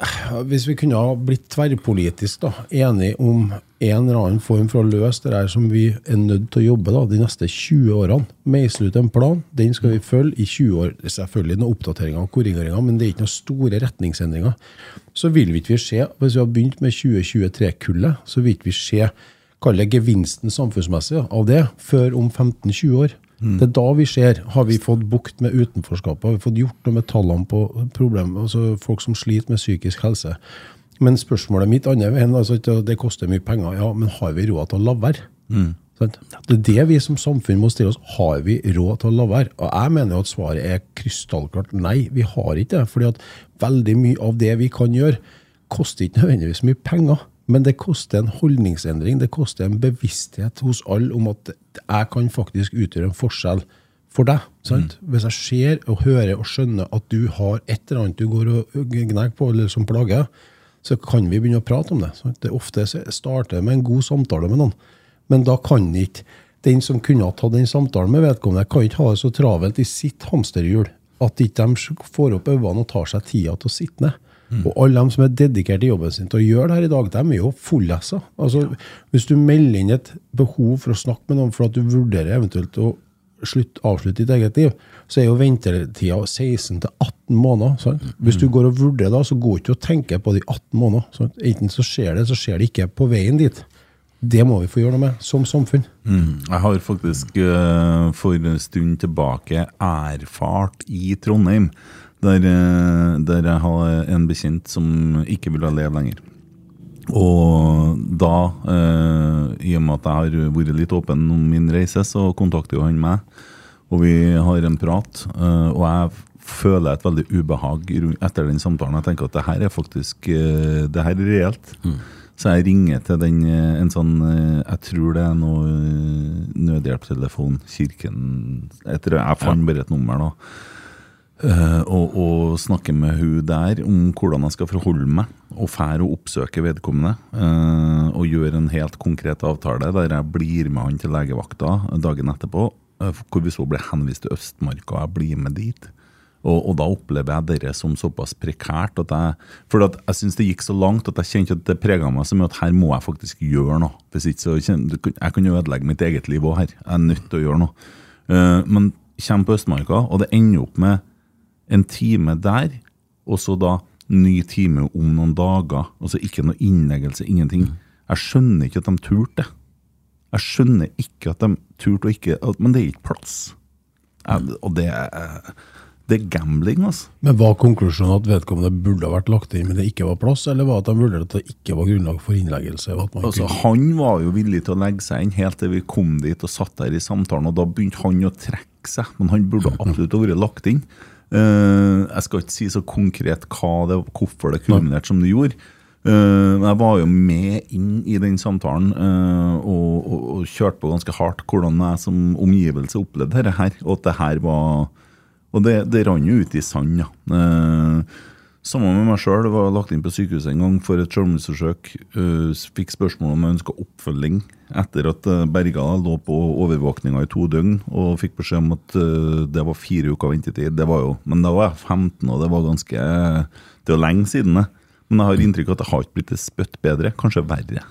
hvis vi kunne ha blitt tverrpolitisk da, enige om en eller annen form for å løse det der som vi er nødt til å jobbe da, de neste 20 årene. Meisle ut en plan. Den skal vi følge i 20 år. Selvfølgelig noen oppdateringer og korrigeringer, men det er ikke noen store retningsendringer. Så vil vi ikke se, hvis vi har begynt med 2023-kullet, så vil ikke vi se kall det gevinsten samfunnsmessig av det før om 15-20 år. Mm. Det er da vi ser har vi fått bukt med utenforskapet, har vi fått gjort noe med tallene på problemer, altså folk som sliter med psykisk helse. Men spørsmålet mitt andre veien, altså, det koster mye penger, ja, men har vi råd til å la være? Mm. Det er det vi som samfunn må stille oss. Har vi råd til å la være? Og jeg mener jo at svaret er krystallklart nei, vi har ikke det. fordi at veldig mye av det vi kan gjøre, koster ikke nødvendigvis mye penger. Men det koster en holdningsendring, det koster en bevissthet hos alle om at jeg kan faktisk utgjøre en forskjell for deg. sant? Mm. Hvis jeg ser og hører og skjønner at du har et eller annet du går og gnager på, eller som plager, så kan vi begynne å prate om det. Sant? Det ofte starter med en god samtale med noen, men da kan ikke den som kunne ha tatt den samtalen med vedkommende, kan ikke ha det så travelt i sitt hamsterhjul at ikke de får opp øynene og tar seg tida til å sitte ned. Mm. Og alle de som er dedikert i jobben sin til å gjøre det her i dag, de er jo fullessa. Altså, hvis du melder inn et behov for å snakke med noen for at du vurderer eventuelt å slutt, avslutte ditt eget liv, så er jo ventetida 16 18 måneder. Sant? Hvis du mm. går og vurderer da, så går ikke og tenker på de 18 månedene. Sant? Enten så skjer det, så skjer det ikke på veien dit. Det må vi få gjøre noe med, som samfunn. Mm. Jeg har faktisk uh, for en stund tilbake erfart i Trondheim der, eh, der, jeg har en bekjent som ikke ville leve lenger. Og da, eh, i og med at jeg har vært litt åpen om min reise, så kontakter jo han meg. Og vi har en prat. Eh, og jeg føler et veldig ubehag etter den samtalen. Jeg tenker at det her er faktisk eh, det her er reelt. Mm. Så jeg ringer til den eh, en sånn Jeg tror det er noe nødhjelpstelefon, Kirken Jeg, tror, jeg fant bare et nummer, da. Uh, og, og, snakke med hun der om hvordan jeg skal forholde meg, og fære og oppsøke vedkommende. eh, og gjøre en helt konkret avtale der jeg blir med han til legevakta dagen etterpå. eh, hvor vi så blir henvist til Østmarka, og jeg blir med dit. Og, og da opplever jeg dere som såpass prekært at jeg For at jeg syns det gikk så langt at jeg kjente at det prega meg så mye at her må jeg faktisk gjøre noe. Hvis ikke så Jeg kan ødelegge mitt eget liv òg her. Jeg er nødt til å gjøre noe. Eh, men kommer på Østmarka, og det ender opp med en time der, og så da ny time om noen dager. Altså ikke noe innleggelse, ingenting. Jeg skjønner ikke at de turte det. Jeg skjønner ikke at de turte og ikke at, Men det er ikke plass. Jeg, og det er, det er gambling, altså. Men Var konklusjonen at vedkommende burde ha vært lagt inn, men det ikke var plass, eller var at de vurderte at det ikke var grunnlag for innleggelse? Altså, kunne- han var jo villig til å legge seg inn helt til vi kom dit og satt der i samtalen, og da begynte han å trekke seg. Men han burde absolutt ha vært lagt inn. Eh, jeg skal ikke si så konkret det, hvorfor det kulminerte som det gjorde. Eh, jeg var jo med inn i den samtalen eh, og, og, og kjørte på ganske hardt hvordan jeg som omgivelse opplevde dette her, og at det her var Og det, det rant jo ut i sand, ja. Eh, Sammen med meg sjøl var lagt inn på sykehuset en gang for et selvmordsforsøk. Uh, fikk spørsmål om jeg ønska oppfølging etter at uh, Berga lå på overvåkninga i to døgn og fikk beskjed om at uh, det var fire uker ventetid. Det var jo, men da var jeg 15, og det var ganske Det var lenge siden. det. Men jeg har inntrykk av at det har ikke blitt et spytt bedre, kanskje verre.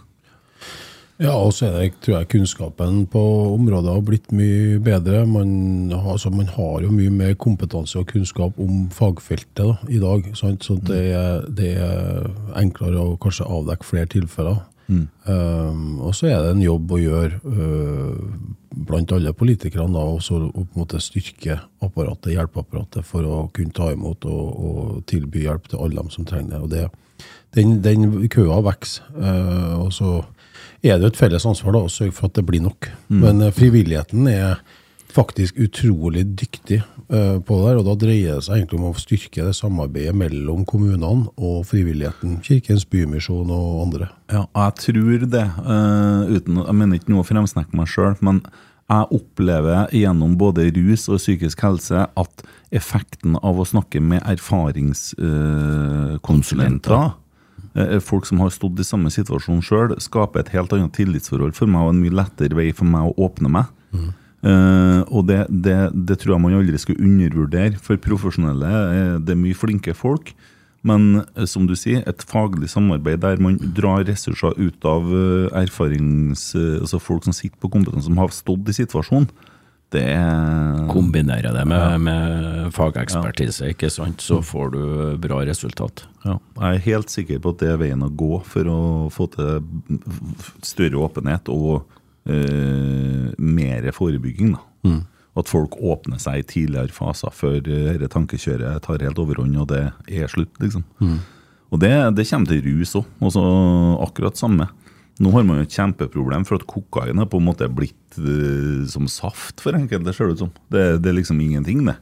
Ja, og så er det, tror jeg kunnskapen på området har blitt mye bedre. Man altså, man har jo mye mer kompetanse og kunnskap om fagfeltet da, i dag. Sant? Så det er, det er enklere å kanskje avdekke flere tilfeller. Um, og så er det en jobb å gjøre uh, blant alle politikerne da, også å på en måte styrke apparatet, hjelpeapparatet for å kunne ta imot og, og tilby hjelp til alle dem som trenger det. Og det den, den køa vokser. Uh, og så er det jo et felles ansvar da, å sørge for at det blir nok. Men uh, frivilligheten er faktisk utrolig dyktig uh, på det, og da dreier det seg egentlig om å styrke det samarbeidet mellom kommunene og frivilligheten. Kirkens Bymisjon og andre. Ja, jeg tror det. Uh, uten, Jeg mener ikke noe å fremsnakke meg sjøl, men jeg opplever gjennom både rus og psykisk helse at effekten av å snakke med erfaringskonsulenter eh, Folk som har stått i samme situasjon sjøl, skaper et helt annet tillitsforhold for meg og en mye lettere vei for meg å åpne meg. Eh, og det, det, det tror jeg man aldri skal undervurdere. For profesjonelle eh, det er mye flinke folk. Men eh, som du sier, et faglig samarbeid der man drar ressurser ut av eh, erfarings... eh, altså folk som sitter på kompetanse, som har stått i situasjonen, det er Kombinere det med, med fagekspertise, ikke sant, så får du bra resultat. ja, Jeg er helt sikker på at det er veien å gå for å få til større åpenhet og eh, mer forebygging. da. At folk åpner seg i tidligere faser før eh, dette tankekjøret tar helt overhånd og det er slutt. liksom. Og det, det kommer til rus òg. Akkurat samme. Nå har man jo et kjempeproblem, for at kokain er på en måte blitt uh, som saft for enkelte. ser det ut som. Det, det er liksom ingenting, det.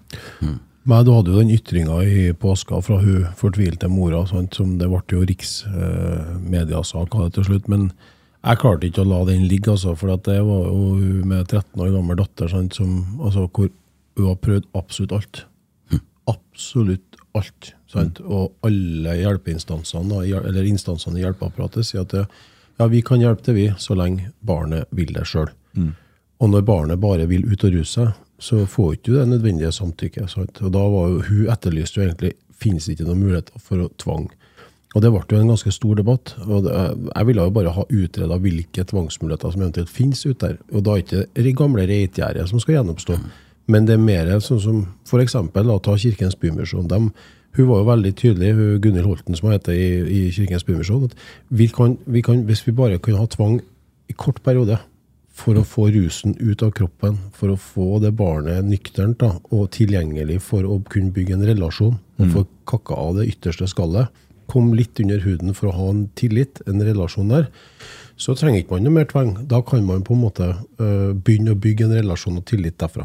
Men du hadde jo den ytringa i påska fra hun fortvilte mora, sant, som det ble jo riksmediasak av til slutt. Men jeg klarte ikke å la den ligge, altså, for at det var jo hun med 13 år gammel datter sant, som, altså, hvor hun har prøvd absolutt alt. Absolutt alt. Sant? Og alle hjelpeinstansene, eller instansene i hjelpeapparatet sier at det, ja, vi kan hjelpe til, vi, så lenge barnet vil det sjøl. Og når barnet bare vil ut og ruse seg, så får ikke du det nødvendige samtykket. Sant? Og da var jo, Hun etterlyste jo egentlig finnes ikke noen muligheter for å tvang. Og det ble jo en ganske stor debatt. og Jeg ville jo bare ha utreda hvilke tvangsmuligheter som eventuelt finnes ute der. Og da er det ikke det gamle reitgjerdet som skal gjenoppstå. Men det er mer sånn som f.eks. ta Kirkens Bymisjon. dem hun var jo veldig tydelig, hun Gunhild Holten som heter i, i Kirkens Bymisjon, at vi kan, vi kan, hvis vi bare kunne ha tvang i kort periode for å få rusen ut av kroppen, for å få det barnet nykternt da, og tilgjengelig for å kunne bygge en relasjon, og få kakka av det ytterste skallet, kom litt under huden for å ha en tillit, en relasjon der, så trenger ikke man noe mer tvang. Da kan man på en måte uh, begynne å bygge en relasjon og tillit derfra.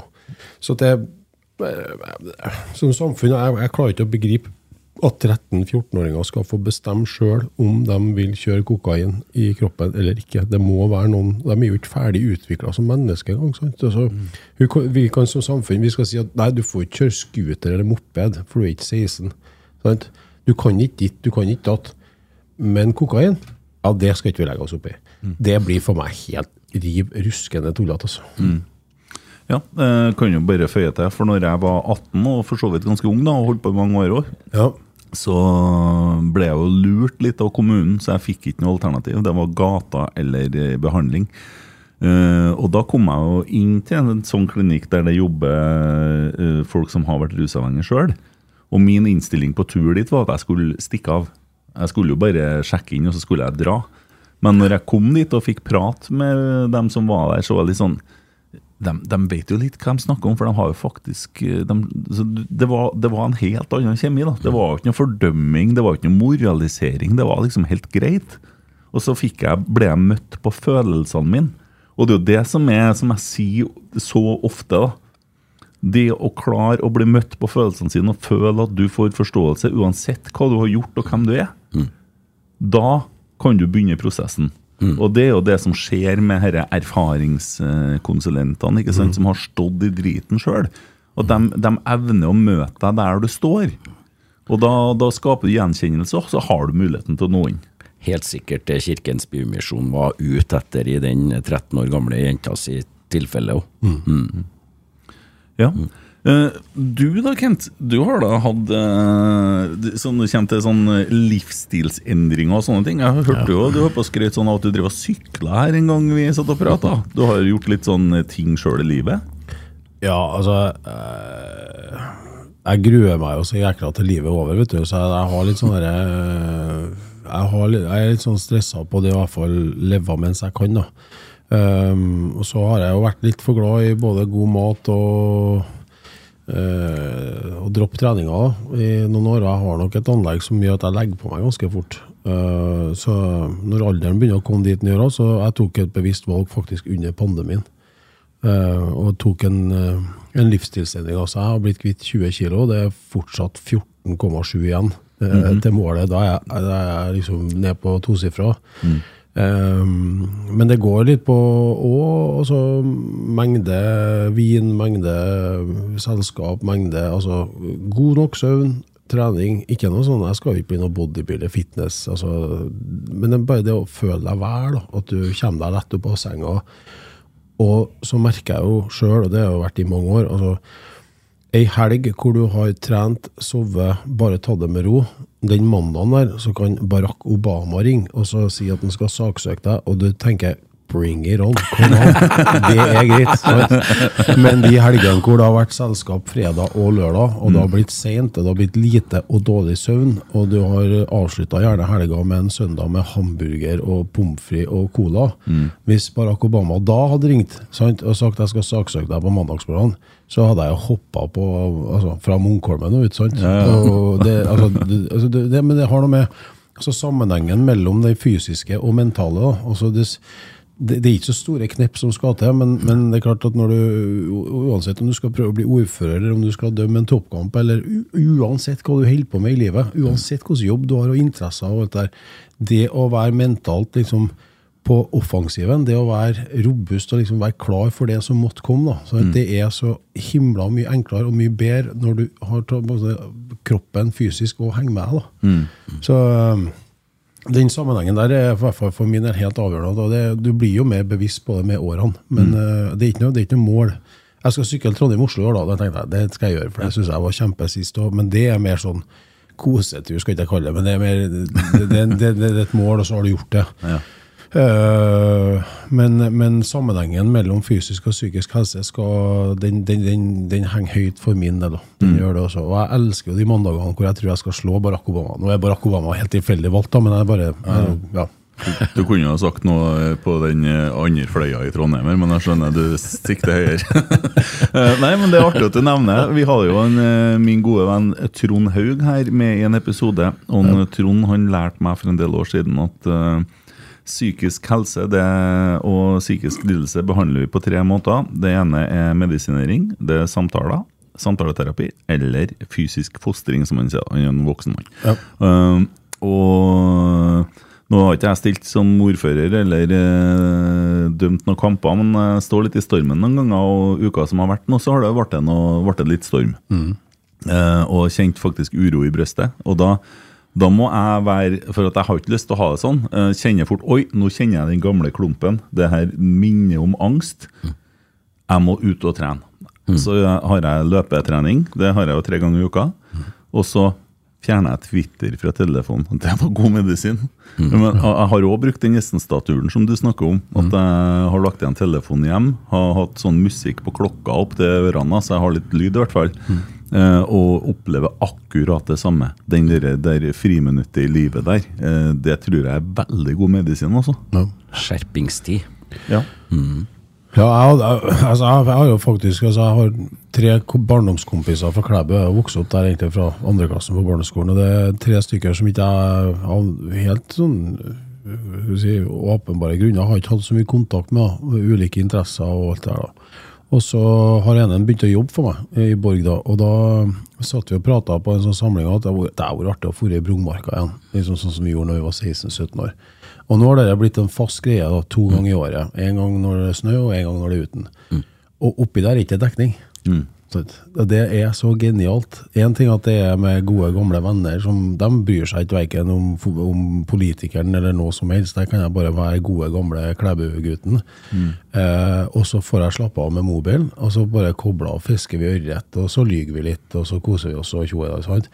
Så det som samfunn, jeg, jeg klarer ikke å begripe at 13-14-åringer skal få bestemme sjøl om de vil kjøre kokain i kroppen eller ikke. Det må være noen, De er jo ikke ferdig utvikla som mennesker engang. Altså, vi kan- Vi kan som samfunn vi skal si at nei, du får ikke kjøre scooter eller moped, for du er ikke 16. Sant? Du kan ikke ditt, du kan ikke datt. Men kokain, ja, det skal ikke vi legge oss opp i. Det blir for meg helt riv ruskende tullete. Altså. Ja, eh, kan jo bare føye til, for når jeg var 18 og for så vidt ganske ung da, og holdt på i mange år òg, Ja. så ble jeg jo lurt litt av kommunen, så jeg fikk ikke noe alternativ. Det var gata eller eh, behandling. Eh, og da kom jeg jo inn til en sånn klinikk der det jobber eh, folk som har vært rusavhengige sjøl. Og min innstilling på tur dit var at jeg skulle stikke av. Jeg skulle jo bare sjekke inn, og så skulle jeg dra. Men når jeg kom dit og fikk prat med dem som var der, så var det litt sånn de, de vet jo litt hva de snakker om, for de har jo faktisk eh, de, så det, var, det var en helt annen kjemi. da. Det var jo ikke noe fordømming, det var ikke noe moralisering. Det var liksom helt greit. Og så jeg, ble jeg møtt på følelsene mine. Og det er jo det som er, som jeg sier så ofte, da. Det å klare å bli møtt på følelsene sine og føle at du får forståelse uansett hva du har gjort og hvem du er, da kan du begynne prosessen. Og det er jo det som skjer med disse erfaringskonsulentene, ikke sant, som har stått i driten sjøl. Og de, de evner å møte deg der du står. Og da, da skaper du gjenkjennelse, og så har du muligheten til å nå inn. Helt sikkert det Kirkens Bymisjon var ute etter i den 13 år gamle jenta si tilfelle òg. Ja. Eh, du da, Kent. Du har da hatt uh, sånn, Du kommer til sånn eh, livsstilsendringer og sånne ting. Jeg hørte jo du var på skrøt sånn at du drev og sykla her en gang vi satt og prata. Du har gjort litt sånn ting sjøl i livet? Ja, altså eh, Jeg gruer meg jo så jækla til livet er over, vet du. Så jeg, jeg har litt sånn derre jeg, jeg er litt sånn stressa på det å i hvert fall leve mens jeg kan, da. Um, og så har jeg jo vært litt for glad i både god mat og eh, og droppe treninga i noen år. Jeg har nok et anlegg som gjør at jeg legger på meg ganske fort. Uh, så når alderen begynner å komme dit den gjør, også, så jeg tok et bevisst valg faktisk under pandemien. Uh, og tok en, uh, en livsstilsendring. Altså, jeg har blitt kvitt 20 kg, det er fortsatt 14,7 igjen eh, til målet. Da er jeg, da er jeg liksom ned på tosifra. Eh, men det går litt på òg altså, mengde vin, mengde selskap, mengde altså, God nok søvn, trening. Ikke noe sånn, Jeg skal ikke bli noe bodybuilder, fitness. Altså, men det er bare det å føle deg vel, at du kommer deg lett opp av senga. Og så merker jeg jo sjøl, og det har jo vært i mange år altså, Ei helg hvor du har trent, sovet, bare tatt det med ro. Den mandagen der så kan Barack Obama ringe og så si at han skal saksøke deg, og du tenker Bring it on, kom an. Det er greit. sant? Men de helgene hvor det har vært selskap fredag og lørdag, og det har blitt seint, det har blitt lite og dårlig søvn, og du har avslutta gjerne helga med en søndag med hamburger og pommes frites og cola Hvis Barack Obama da hadde ringt sant, og sagt jeg skal saksøke deg på mandagsmorgenen, så hadde jeg jo hoppa på altså, fra Munkholmen og ut. sant? Og det, altså, det, altså, det, det, men det har noe med altså, sammenhengen mellom det fysiske og mentale. Da. Altså, det, det, er ikke så store knepp som skal til, men, men det er klart at når du uansett om du skal prøve å bli ordfører, eller om du skal dømme en toppkamp, eller uansett hva du holder på med i livet, uansett hvilken jobb du har og interesser og alt der, det å være mentalt liksom på offensiven, det å være robust og liksom være klar for det som måtte komme. Så det er så himla mye enklere og mye bedre når du har måte kroppen fysisk og henger med. da. Så um, den sammenhengen der er for, for, for min del helt avgjørende. det, Du blir jo mer bevisst på det med årene, men uh, det, er ikke noe, det er ikke noe mål. Jeg skal sykle Trondheim-Oslo i år, da. Jeg, det skal jeg gjøre, for det syns jeg var kjempe sist òg. Men det er mer sånn kosetur, skal ikke jeg kalle det. Men det er mer det, det, er et mål, og så har du gjort det. Eh, men, men sammenhengen mellom fysisk og psykisk helse skal, den, den, den, den henger høyt for min del. Den mm. gjør det også. Og jeg elsker jo de mandagene hvor jeg tror jeg skal slå Barack Obama. Nå er Barack Obama helt tilfeldig valgt, da, men jeg bare jeg, ja. Du kunne jo ha sagt noe på den eh, andre fløya i Trondheim, men jeg skjønner du sikter høyere. Eh, Nei, men det er artig at du nevner. Vi hadde jo en, eh, min gode venn Trond Haug her med i en episode. Og Trond han lærte meg for en del år siden at eh, psykisk helse det, og psykisk lidelse behandler vi på tre måter. Det ene er medisinering, det er samtaler, samtaleterapi eller fysisk fostring, som man sier. Han er en voksen mann. Ja. Uh, og nå har ikke jeg stilt som ordfører eller eh, dømt noen kamper, men jeg står litt i stormen noen ganger, og uka som har vært nå, så har det vært, noe, vært litt storm. Eh, og kjent faktisk uro i brøstet. Og da, da må jeg være For at jeg har ikke lyst til å ha det sånn. Eh, kjenner fort Oi, nå kjenner jeg den gamle klumpen. Det her minner om angst. Jeg må ut og trene. Så har jeg løpetrening. Det har jeg jo tre ganger i uka. Og så fjerner jeg Twitter fra telefonen. Det var god medisin. Men jeg har òg brukt den Gjestenstaturen som du snakker om. At jeg har lagt igjen telefonen hjem. Har hatt sånn musikk på klokka opp til ørene, så jeg har litt lyd i hvert fall. Eh, og opplever akkurat det samme. Den der, der friminuttet i livet der. Eh, det tror jeg er veldig god medisin, altså. Ja. Skjerpingstid. Ja. Ja, jeg, altså, jeg, jeg har jo faktisk altså, Jeg har tre barndomskompiser fra Klæbu. Jeg har vokst opp der egentlig fra andre klassen på barneskolen. Og det er tre stykker som ikke er av helt sånn skal si, åpenbare grunner har ikke hatt så mye kontakt med. Da, med ulike interesser og alt det der. da. Og så har ene begynt å jobbe for meg i Borg, da. Og da satt vi og prata på en sånn samling at det hadde vært artig å dra i Brungmarka igjen. Liksom sånn som vi gjorde når vi var 16-17 år. Og nå har det blitt en fast greie da, to ganger i året. En gang når det er snø, og en gang når det er uten. Og oppi der er ikke dekning. Så Det er så genialt. Én ting at det er med gode, gamle venner som de bryr seg ikke verken om, om politikeren eller noe som helst. Der kan jeg bare være gode, gamle Klæbu-gutten. Eh, og så får jeg slappe av med mobilen, og så bare kobler av, fisker vi ørret, og så lyver vi litt, og så koser vi oss og tjoer. sant?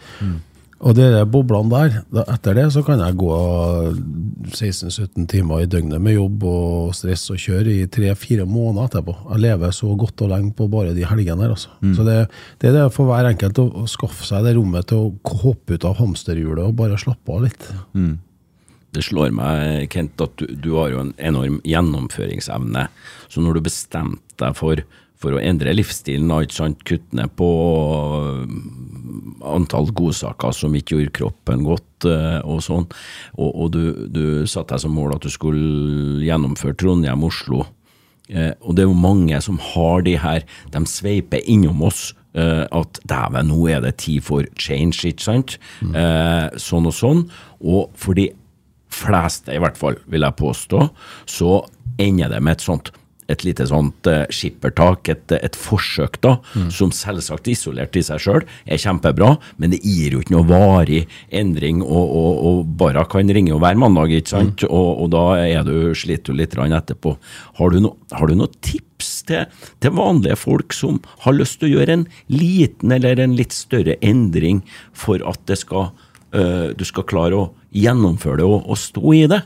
Og de boblene der, da, etter det så kan jeg gå 16-17 timer i døgnet med jobb og stress og kjøre i tre-fire måneder etterpå. Jeg lever så godt og lenge på bare de helgene der. Altså. Så det, det er det for hver enkelt å, å skaffe seg det rommet til å hoppe ut av hamsterhjulet og bare slappe av litt. Det slår meg, Kent, at du, du har jo en enorm gjennomføringsevne. Så når du bestemte deg for, for å endre livsstilen, kutte ned på mm, antall godsaker som ikke gjorde kroppen godt, eh, og sånn, og, og du, du satte deg som mål at du skulle gjennomføre Trondheim-Oslo, Eh, og det er jo mange som har de her, de sveiper innom oss. eh, at dæven, nå er det tid for change, ikke sant? Eh, sånn og sånn. Og for de fleste, i hvert fall, vil jeg påstå, så ender det med et sånt et lite sånt eh, skippertak, et, et forsøk da, som selvsagt isolert i seg sjøl er kjempebra, men det gir jo ikke noe varig endring, og, og, og bare kan ringe jo hver mandag, ikke sant? Og, og da er du, sliter du litt etterpå. Har du, no, har du noen tips til, til vanlige folk som har lyst til å gjøre en liten eller en litt større endring for at det skal, eh, du skal klare å gjennomføre det og, og stå i det?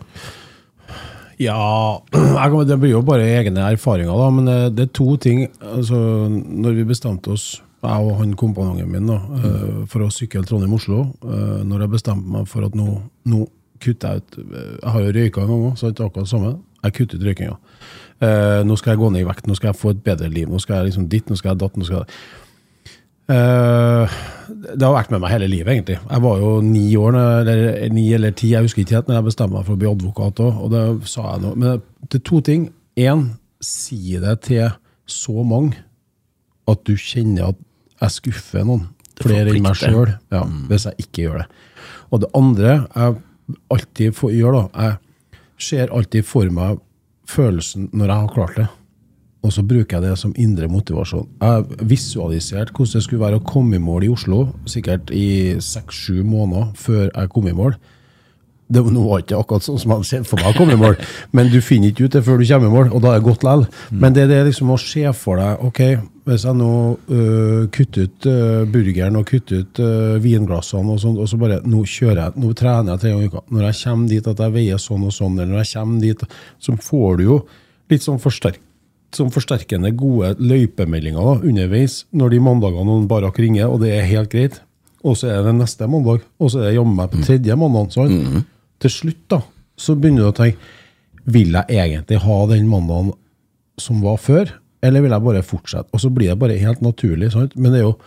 Ja, jeg det blir jo bare egne erfaringer, da, men eh, det er to ting. Altså, når vi bestemte oss, jeg og han kompanjongen min, da, mm. for å sykle Trondheim-Oslo eh, Når jeg bestemte meg for at nå, nå kutter jeg ut eh, Jeg har jo røyka en gang òg, så det er akkurat det samme. Jeg kutter ut røykinga. Ja. nå skal jeg gå ned i vekt, nå skal jeg få et bedre liv. Nå skal jeg liksom ditt, nå skal jeg datt. nå skal jeg Eh, det har vært med meg hele livet, egentlig. Jeg var jo ni år, eller ni eller ti, jeg husker ikke helt, når jeg bestemte meg for å bli advokat òg, og det sa jeg nå. Men det er to ting. Én, si det til så mange at du kjenner at jeg skuffer noen. Flere enn meg sjøl, ja, hvis jeg ikke gjør det. Og det andre jeg alltid får gjør, da, jeg ser alltid for meg følelsen når jeg har klart det. Og så bruker jeg det som indre motivasjon. Jeg har visualisert hvordan det skulle være å komme i mål i Oslo, sikkert i seks-sju måneder før jeg kom i mål. Det nå var ikke akkurat sånn som jeg hadde sett for meg å komme i mål, men du finner ikke ut det før du kommer i mål, og da er det godt likevel. Men det er liksom å se for deg Ok, hvis jeg nå øh, kutter ut øh, burgeren og kutter ut øh, vinglassene og sånt, og så bare Nå kjører jeg, nå trener jeg tre ganger i uka. Når jeg kommer dit at jeg veier sånn og sånn, eller når jeg kommer dit, så får du jo litt sånn forsterk som forsterkende gode løypemeldinger underveis når de mandagene noen barak ringer, og det er helt greit. Og så er det neste mandag, og så er det jammen meg på tredje mandag. sant? Til slutt da, så begynner du å tenke Vil jeg egentlig ha den mandagen som var før, eller vil jeg bare fortsette? Og så blir det bare helt naturlig. sant? Men det er jo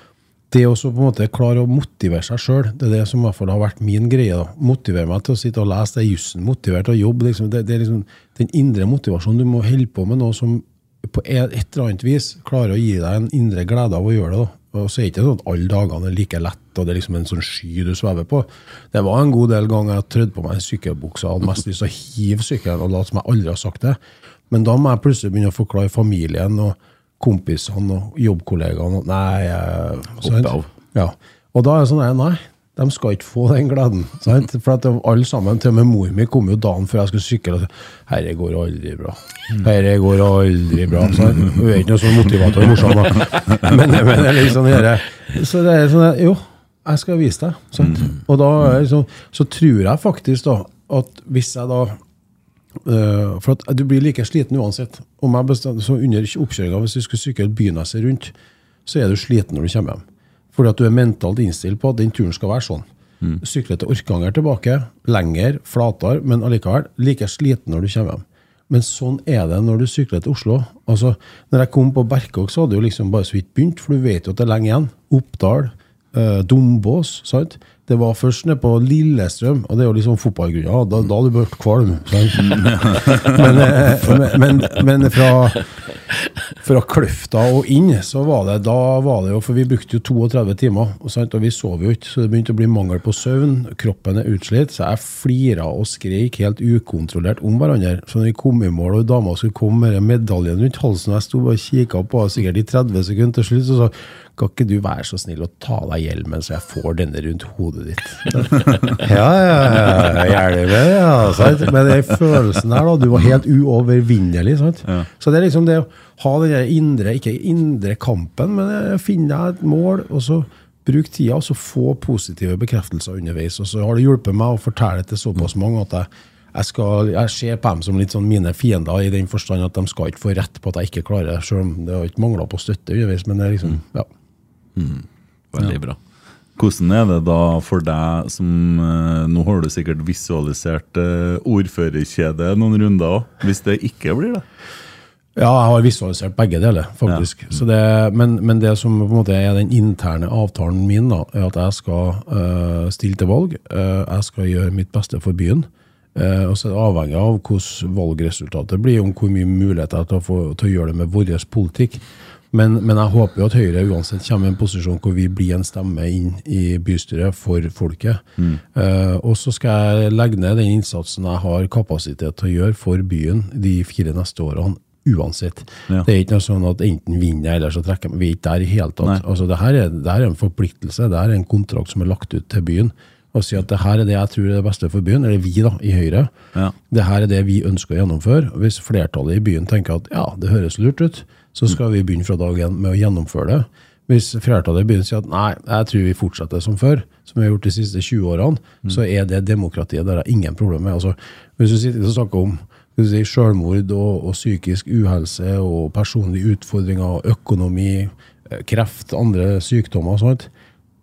det å på en måte klare å motivere seg sjøl, det er det som i hvert fall har vært min greie. da. Motivere meg til å sitte og lese det jussen, motivere til å jobbe. liksom. Det, det er liksom den indre motivasjonen. Du må holde på med noe som på et eller annet vis klarer å gi deg en indre glede av å gjøre det. da. Og så er det ikke sånn at alle dagene er like lett, og det er liksom en sånn sky du svever på. Det var en god del ganger jeg trødde på meg en sykkelbukse og hadde mest lyst til å hive sykkelen og late som jeg aldri har sagt det. Men da må jeg plutselig begynne å forklare familien og kompisene og jobbkollegaene at Nei, jeg, sant? av. Ja. Og da er det sånn nei, nei, de skal ikke få den gleden. Sant? For at alle sammen, til og med mor mi kom jo dagen før jeg skulle sykle Herre går aldri bra. Herre går aldri bra. Sant? Hun er ikke noe sånn motivator morsom, da. Men, men det er liksom der- Så det er sånn Jo, jeg skal vise deg. Sant? Og da liksom, så tror jeg faktisk da at hvis jeg da Uh, for at du blir like sliten uansett. Om jeg bestemmer, så Under oppkjøringa, hvis du skulle sykle byneset rundt, så er du sliten når du kommer hjem. Fordi at du er mentalt innstilt på at den turen skal være sånn. Sykle til Orkanger tilbake, lenger, flatere, men allikevel like sliten når du kommer hjem. Men sånn er det når du sykler til Oslo. Altså, når jeg kom på Berkåk, så hadde det jo liksom bare så vidt begynt, for du vet jo at det er lenge igjen. Oppdal, eh, Dombås. sant? Det var først nede på Lillestrøm, og det er jo liksom fotballgrunner. Da, da hadde du blitt kvalm. eh, men, men, men fra, fra Kløfta og inn, så var det da var det jo For vi brukte jo 32 timer, og, sant? og vi sov jo ikke, så det begynte å bli mangel på søvn. Kroppen er utslitt, så jeg flira og skreik helt ukontrollert om hverandre. Så når vi kom i mål, og dama skulle komme med medaljen rundt halsen, og jeg sto og kikka på henne sikkert i 30 sekunder til slutt, så sa kan ikke du være så snill å ta deg hjelmen, så jeg får denne rundt hodet ditt? ja, ja, ja, hjelmen, ja. Sant? Men den følelsen der, da. Du var helt uovervinnelig. Sant? Så det er liksom det å ha den indre, ikke indre kampen, men finne deg et mål, og så bruk tida, og så få positive bekreftelser underveis. Og så har det hjulpet meg å fortelle til såpass mange at jeg jeg, skal, jeg ser på dem som litt sånn mine fiender, i den forstand at de skal ikke få rett på at jeg ikke klarer det, selv om det har ikke mangla på støtte underveis. Men det er liksom, ja. Veldig bra. Hvordan er det da for deg som eh, Nå har du sikkert visualisert ordførerkjedet ordførerkjede noen runder òg, hvis det ikke blir det? Ja, jeg har visualisert begge deler, faktisk. Så det, men, men det som på en måte er den interne avtalen min, da, er at jeg skal øh, stille til valg. Øh, jeg skal gjøre mitt beste for byen. Øh, og så er det avhengig av hvordan valgresultatet blir, om hvor mye mulighet jeg har til til å gjøre det med vår politikk. Men, men jeg håper jo at Høyre uansett kommer i en posisjon hvor vi blir en stemme inn i bystyret for folket. Eh, og så skal jeg legge ned den innsatsen jeg har kapasitet til å gjøre for byen de fire neste årene. Uansett. Ja. Det er ikke noe sånn at enten vinner jeg, eller så trekker jeg meg. Vi er ikke der i hele tatt. Nei. Altså, det, her er, det her er en forpliktelse. Det her er en kontrakt som er lagt ut til byen. Og si at det her er det jeg tror er det beste for byen, eller vi da, i Høyre. Ja. Det her er det vi ønsker å gjennomføre. Hvis flertallet i byen tenker at ja, det høres lurt ut, så skal vi begynne fra dag én med å gjennomføre det. Hvis flertallet begynner å si at nei, jeg tror vi fortsetter som før, som vi har gjort de siste 20 årene, så er det demokratiet der er ingen problem med. Altså, hvis du sitter og snakker om si, selvmord og, og psykisk uhelse og personlige utfordringer, og økonomi, eh, kreft, andre sykdommer og sånt,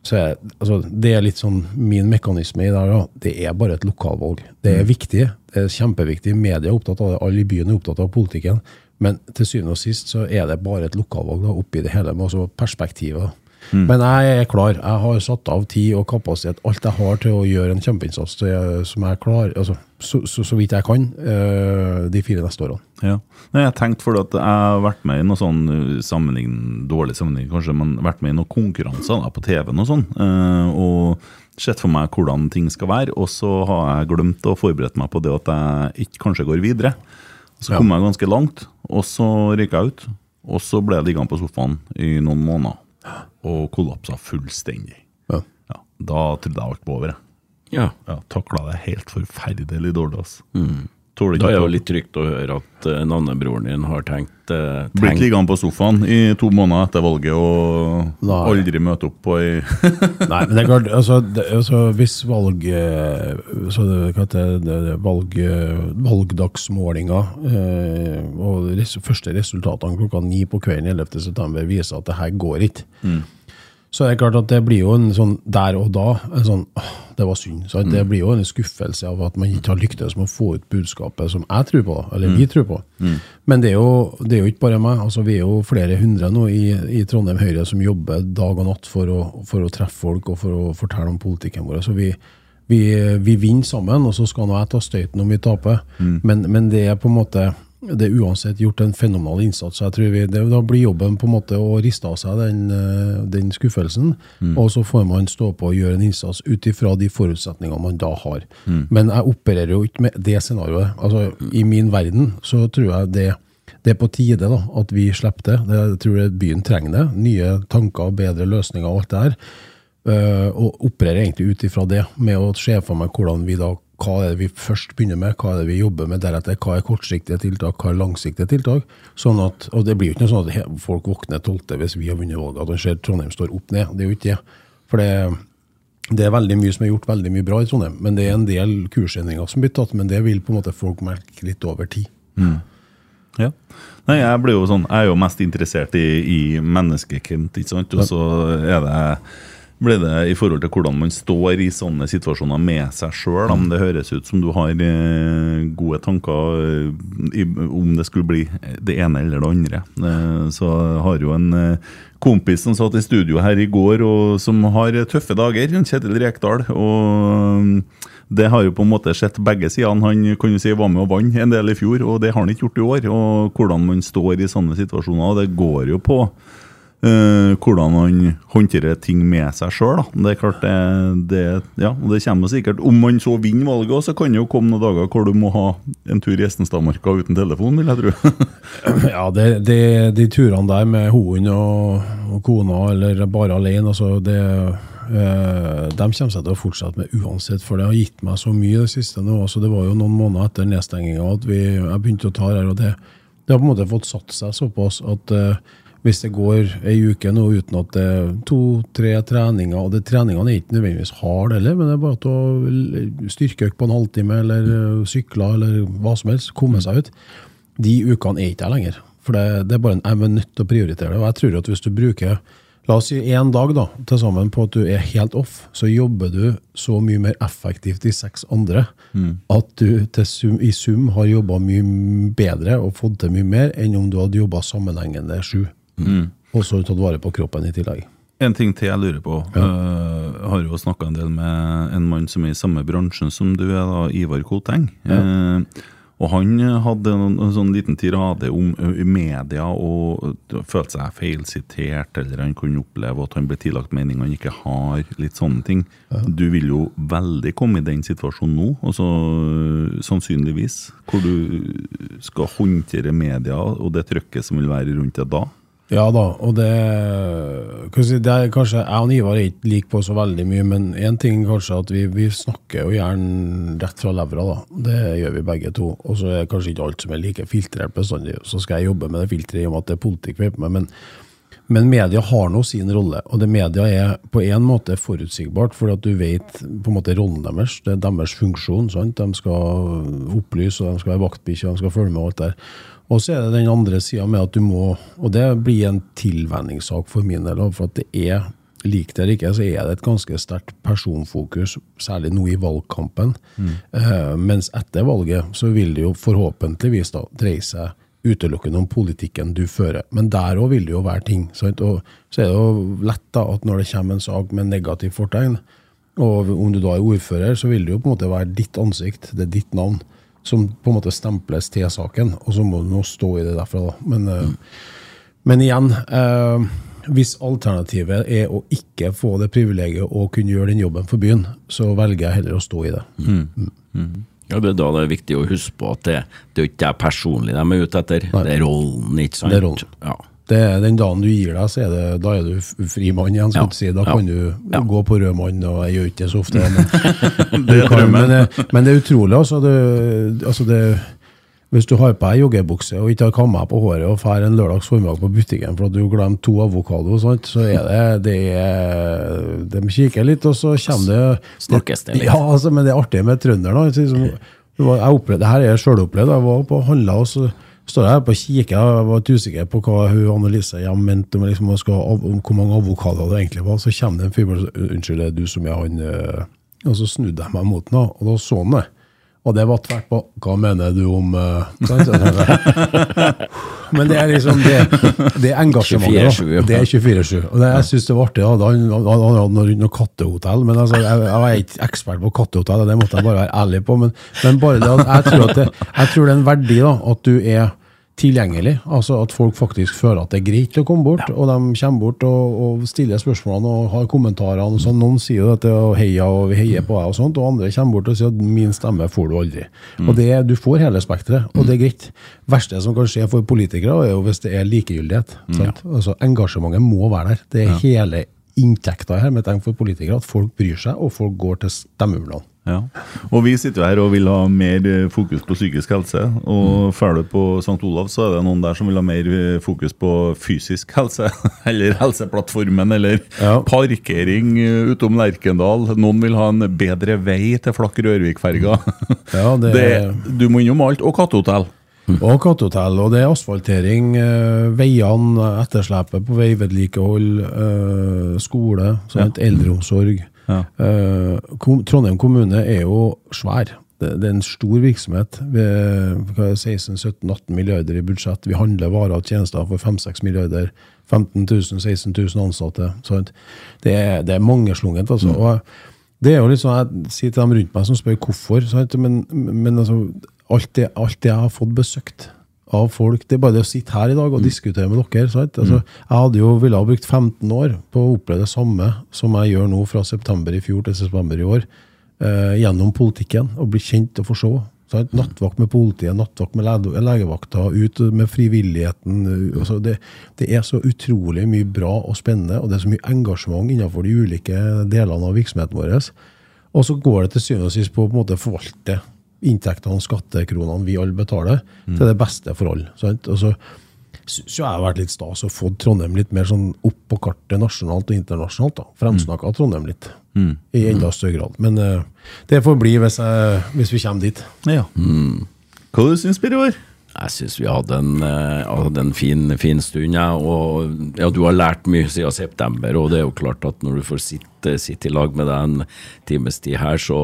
så er, altså, det er litt sånn min mekanisme i det. her, da. Det er bare et lokalvalg. Det er viktig. Det er kjempeviktig. Media er opptatt av det. Alle i byen er opptatt av politikken. Men til syvende og sist så er det bare et lokalvalg da, oppi det hele, med også perspektivet. Mm. Men jeg er klar. Jeg har satt av tid og kapasitet, alt jeg har til å gjøre en kjempeinnsats som jeg klar, altså, så, så, så vidt jeg kan, eh, de fire neste årene. Ja. Nei, jeg tenkte for at jeg har vært med i noe sånn uh, sammenlign, dårlig sammenligning kanskje, men vært med i noen konkurranser da, på TV-en og sånn, eh, og sett for meg hvordan ting skal være, og så har jeg glemt å forberede meg på det at jeg ikke kanskje går videre. Så kom jeg ganske langt, og så røyka jeg ut, og så ble jeg liggende på sofaen i noen måneder, og kollapsa fullstendig. Ja. Ja, da trodde jeg alt var over, jeg. Ja. Ja, takla det helt forferdelig dårlig, altså. Tåler Da er det jo litt trygt å høre at uh, navnebroren din har tenkt, uh, Blitt tenkt liggende på sofaen i to måneder etter valget og Nei. aldri møte opp på ei Nei, men det er klart, altså, det, altså hvis valg eh, så det, hva heter det, det, valg, eh, valgdagsmålinga eh, og res, første resultatene klokka ni på kvelden 11.9. viser at det her går ikke. Så det er klart at det blir jo en sånn der og da en sånn åh, Det var synd. Så Det blir jo en skuffelse av at man ikke har lyktes med å få ut budskapet som jeg tror på, eller vi tror på. Men det er, jo, det er jo ikke bare meg. altså Vi er jo flere hundre nå i, i Trondheim Høyre som jobber dag og natt for å, for å treffe folk og for å fortelle om politikken vår. Så vi, vi, vi vinner sammen, og så skal nå jeg ta støyten om vi taper. Men, men det er på en måte det er uansett gjort en fenomenal innsats. så jeg tror vi, det, Da blir jobben på en måte å riste av seg den, eh, den skuffelsen, og så får man stå på og gjøre en innsats ut ifra de forutsetningene man da har. Men jeg opererer jo ikke med det scenarioet. Altså, I min verden så tror jeg det, det er på tide da, at vi slipper det. det. Jeg tror byen trenger det. Nye tanker, bedre løsninger og alt det her. Uh, og opererer egentlig ut ifra det, med å se for meg hvordan vi da hva er det vi først begynner med, hva er det vi jobber med deretter, hva er kortsiktige tiltak, hva er langsiktige tiltak. sånn at, Og det blir jo ikke noe sånn at folk våkner 12. hvis vi har vunnet valget, at de ser Trondheim står opp ned. Det er jo ikke det. For det, det er veldig mye som er gjort veldig mye bra i Trondheim. Men det er en del kursendringer som blir tatt, men det vil på en måte folk merke litt over tid. Ja. Nei, jeg blir jo sånn Jeg er jo mest interessert i, i mennesket-Kent, ikke sant? Og så er det blir det i forhold til hvordan man står i sånne situasjoner med seg sjøl. Det høres ut som du har eh, gode tanker eh, om det skulle bli det ene eller det andre. Eh, så har jo en kompis som satt i studio her i går, og som har tøffe dager. Kjetil Rekdal. og mm, det har jo på en måte sett begge sidene. Han jo si var med og vant en del i fjor, og det har han ikke gjort i år. Og hvordan man står i sånne situasjoner. Det går jo på eh, hvordan han håndterer ting med seg sjøl. Det er klart det, det, ja, det kommer sikkert Om man så vinner valget, også, så kan det jo komme noen dager hvor du må ha en tur i Estenstadmarka uten telefon, vil jeg tro. Ja, det, det, de turene der med hund og, og kona, eller bare alene, altså det, Uh, de kommer jeg til å fortsette med uansett, for det har gitt meg så mye det siste nå. Altså, det var jo noen måneder etter nedstenginga at vi, jeg begynte å ta her, og det, det har på en måte fått satt seg såpass at eh, hvis det går ei uke nå uten at det er to-tre treninger, og det treningene er ikke nødvendigvis harde heller, men det er bare at å styrkeøke på en halvtime, eller eh, sykle, eller hva som helst, komme seg ut. De ukene er ikke jeg lenger. For det, det er bare en, jeg er nødt til å prioritere det. Og jeg tror at hvis du bruker La oss si én dag da, til sammen på at du er helt off, så jobber du så mye mer effektivt i seks andre at du til sum, i sum har jobba mye bedre og fått til mye mer enn om du hadde jobba sammenhengende sju. Og så har du tatt vare på kroppen i tillegg. En ting til jeg lurer på. Ja. Jeg har jo snakka en del med en mann som er i samme bransjen som du er, da, Ivar Koteng. Eh, og han hadde en, en sånn liten tirade om media og følte seg feilsitert, eller han kunne oppleve at han ble tillagt meninger han ikke har, litt sånne ting. Du vil jo veldig komme i den situasjonen nå, og så sannsynligvis, hvor du skal håndtere media og det trøkket som vil være rundt deg da. Ja da, og det, det er kanskje Jeg og Ivar er ikke like på så veldig mye, men én ting kanskje at vi, vi snakker jo gjerne rett fra levra. da. Det gjør vi begge to. Og så er kanskje ikke alt som er like filtrert bestandig. Så skal jeg jobbe med det filteret i og med at det er politikk vi på med. Men, men media har nå sin rolle, og det media er på en måte forutsigbart, fordi at du vet på en måte rollen deres. Det er deres funksjon. sant? De skal opplyse, og de skal være vaktbikkje, og de skal følge med og alt der. Og så er det den andre sida med at du må Og det blir en tilvenningssak for min del, for at det er Lik det eller ikke, så er det et ganske sterkt personfokus, særlig nå i valgkampen. Eh, mens etter valget så vil det jo forhåpentligvis da dreie seg utelukkende om politikken du fører. Men der òg vil det jo være ting. Sant? Og så er det jo lett da at når det kommer en sak med negativt fortegn, og om du da er ordfører, så vil det jo på en måte være ditt ansikt, det er ditt navn, som på en måte stemples til saken. Og så må du nå stå i det derfra, da. Men, mm. men igjen, eh, hvis alternativet er å ikke få det privilegiet å kunne gjøre den jobben for byen, så velger jeg heller å stå i det. Ja, det er da det er viktig å huske på at det, det er ikke deg personlig de er ute etter, det er rollen, ikke sant? Det er rollen. Ja. Det er Den dagen du gir deg, så er det, da er du fri mann igjen. Ja. si. Da Ja. kan du Ja. gå på rød mann, og jeg gjør ikke det så ofte. Men, Det er kan, men, det- men det er utrolig. Altså, det, altså det, hvis du har på deg joggebukse og ikke har kamma på håret og drar en lørdags formiddag på butikken for at du glemte to avokado, sant, så er det, det er, De kikker litt, og så kommer det Snakkes det litt. Ja, altså, men det er artig med trønderen. var- Jeg opplevde, det her er jeg sjøl opplevd. Jeg var på handla, og så står jeg på kikker. Jeg var litt usikker på hva hun Annelise jeg mente om, liksom, av- om hvor mange avokadoer det egentlig var. Så kommer det en fyr og sier, unnskyld, er du som er han Øh. Og så snudde jeg meg mot ham, og da så han det. Og det var tvert på Hva mener du om uh. Men det er liksom det, det engasjementet. 24/7, da. Det er 24-7. Og det, jeg syns det var artig. da. Han han- han hadde noe, kattehotell. Men altså, jeg, jeg var ikke ekspert på kattehotell, det måtte jeg bare være ærlig på. Men, men bare det jeg tror, det, jeg tror det er en verdi da, at du er tilgjengelig. Altså at folk faktisk føler at det er greit å komme bort, og de kommer bort og, og stiller spørsmålene og har kommentarene. og sånn. Noen sier jo dette og heia og vi heier på deg, og sånt, og andre kommer bort og sier at min stemme får du aldri. Og det, Du får hele spekteret, og det er greit. verste som kan skje for politikere, er jo hvis det er likegyldighet. sant? Altså Engasjementet må være der. Det er hele inntekta her med tenk for politikere, at folk bryr seg, og folk går til stemmeurnene. Ja. Og vi sitter jo her og vil ha mer eh, fokus på psykisk helse. Og følger du på St. Olav, så er det noen der som vil ha mer eh, fokus på fysisk helse. Eller Helseplattformen, eller Ja. parkering eh, utom Lerkendal. Noen vil ha en bedre vei til Flakk-Rørvik-ferga. Ja, det- Det- Du må innom alt. Og kattehotell. Og kattehotell, og det er asfaltering, veiene, etterslepet på veivedlikehold, skole, skole, ja. eldreomsorg. Ja. Eh, Trondheim kommune er jo svær. Det, det er en stor virksomhet. Vi hva er det, 16-17-18 milliarder i budsjett. Vi handler varer og tjenester for 5-6 milliarder. 15 000, 16 000 ansatte. Sant? Det, er, det er mangeslungent. Altså. Og det er jo litt sånn, Jeg sier til dem rundt meg som spør hvorfor, sant? men, men altså, alt, det, alt det jeg har fått besøkt av folk Det er bare det å sitte her i dag og diskutere med dere. Sant? Altså, Jeg hadde jo ville ha brukt 15 år på å oppleve det samme som jeg gjør nå fra september i fjor til september i år, eh, gjennom politikken. Og bli kjent og forstå. Sant? Nattvakt med politiet, nattvakt med lege- legevakta, ut med frivilligheten. Altså det, det er så utrolig mye bra og spennende, og det er så mye engasjement innenfor de ulike delene av virksomheten vår. Og så går det til syvende og sist på å forvalte inntektene og skattekronene vi alle betaler, til det beste for alle. Sant? Og så syns jeg det har vært litt stas å få Trondheim litt mer sånn opp på kartet nasjonalt og internasjonalt. da. Fremsnakka Trondheim litt, i enda større grad. Men uh, det får bli hvis, jeg, hvis vi kommer dit. Ja. Hva du syns du, Birger? Jeg syns vi hadde en, eh, hadde en fin, fin stund, ja. og ja, du har lært mye siden september. Og det er jo klart at når du får sitte, sitte i lag med deg en times tid her, så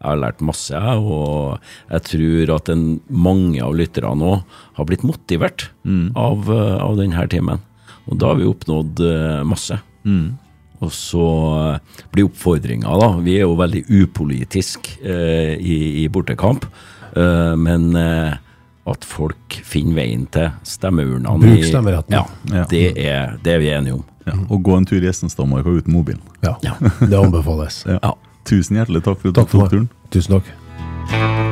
jeg har lært masse. jeg, Og jeg tror at en, mange av lytterne nå har blitt motivert av, eh, av denne timen. Og da har vi oppnådd masse. masse. Og så eh, blir oppfordringa, da Vi er jo veldig upolitisk eh, i, i bortekamp, eh, men eh, at folk finner veien til stemmeurnene Bruk stemmeretten. Ja, Ja. det er, det er vi enige om. Ja. Og gå en tur i Estenstadmarka uten mobilen. Ja, Det anbefales. Ja. Tusen hjertelig takk for at du tok turen. Tusen takk.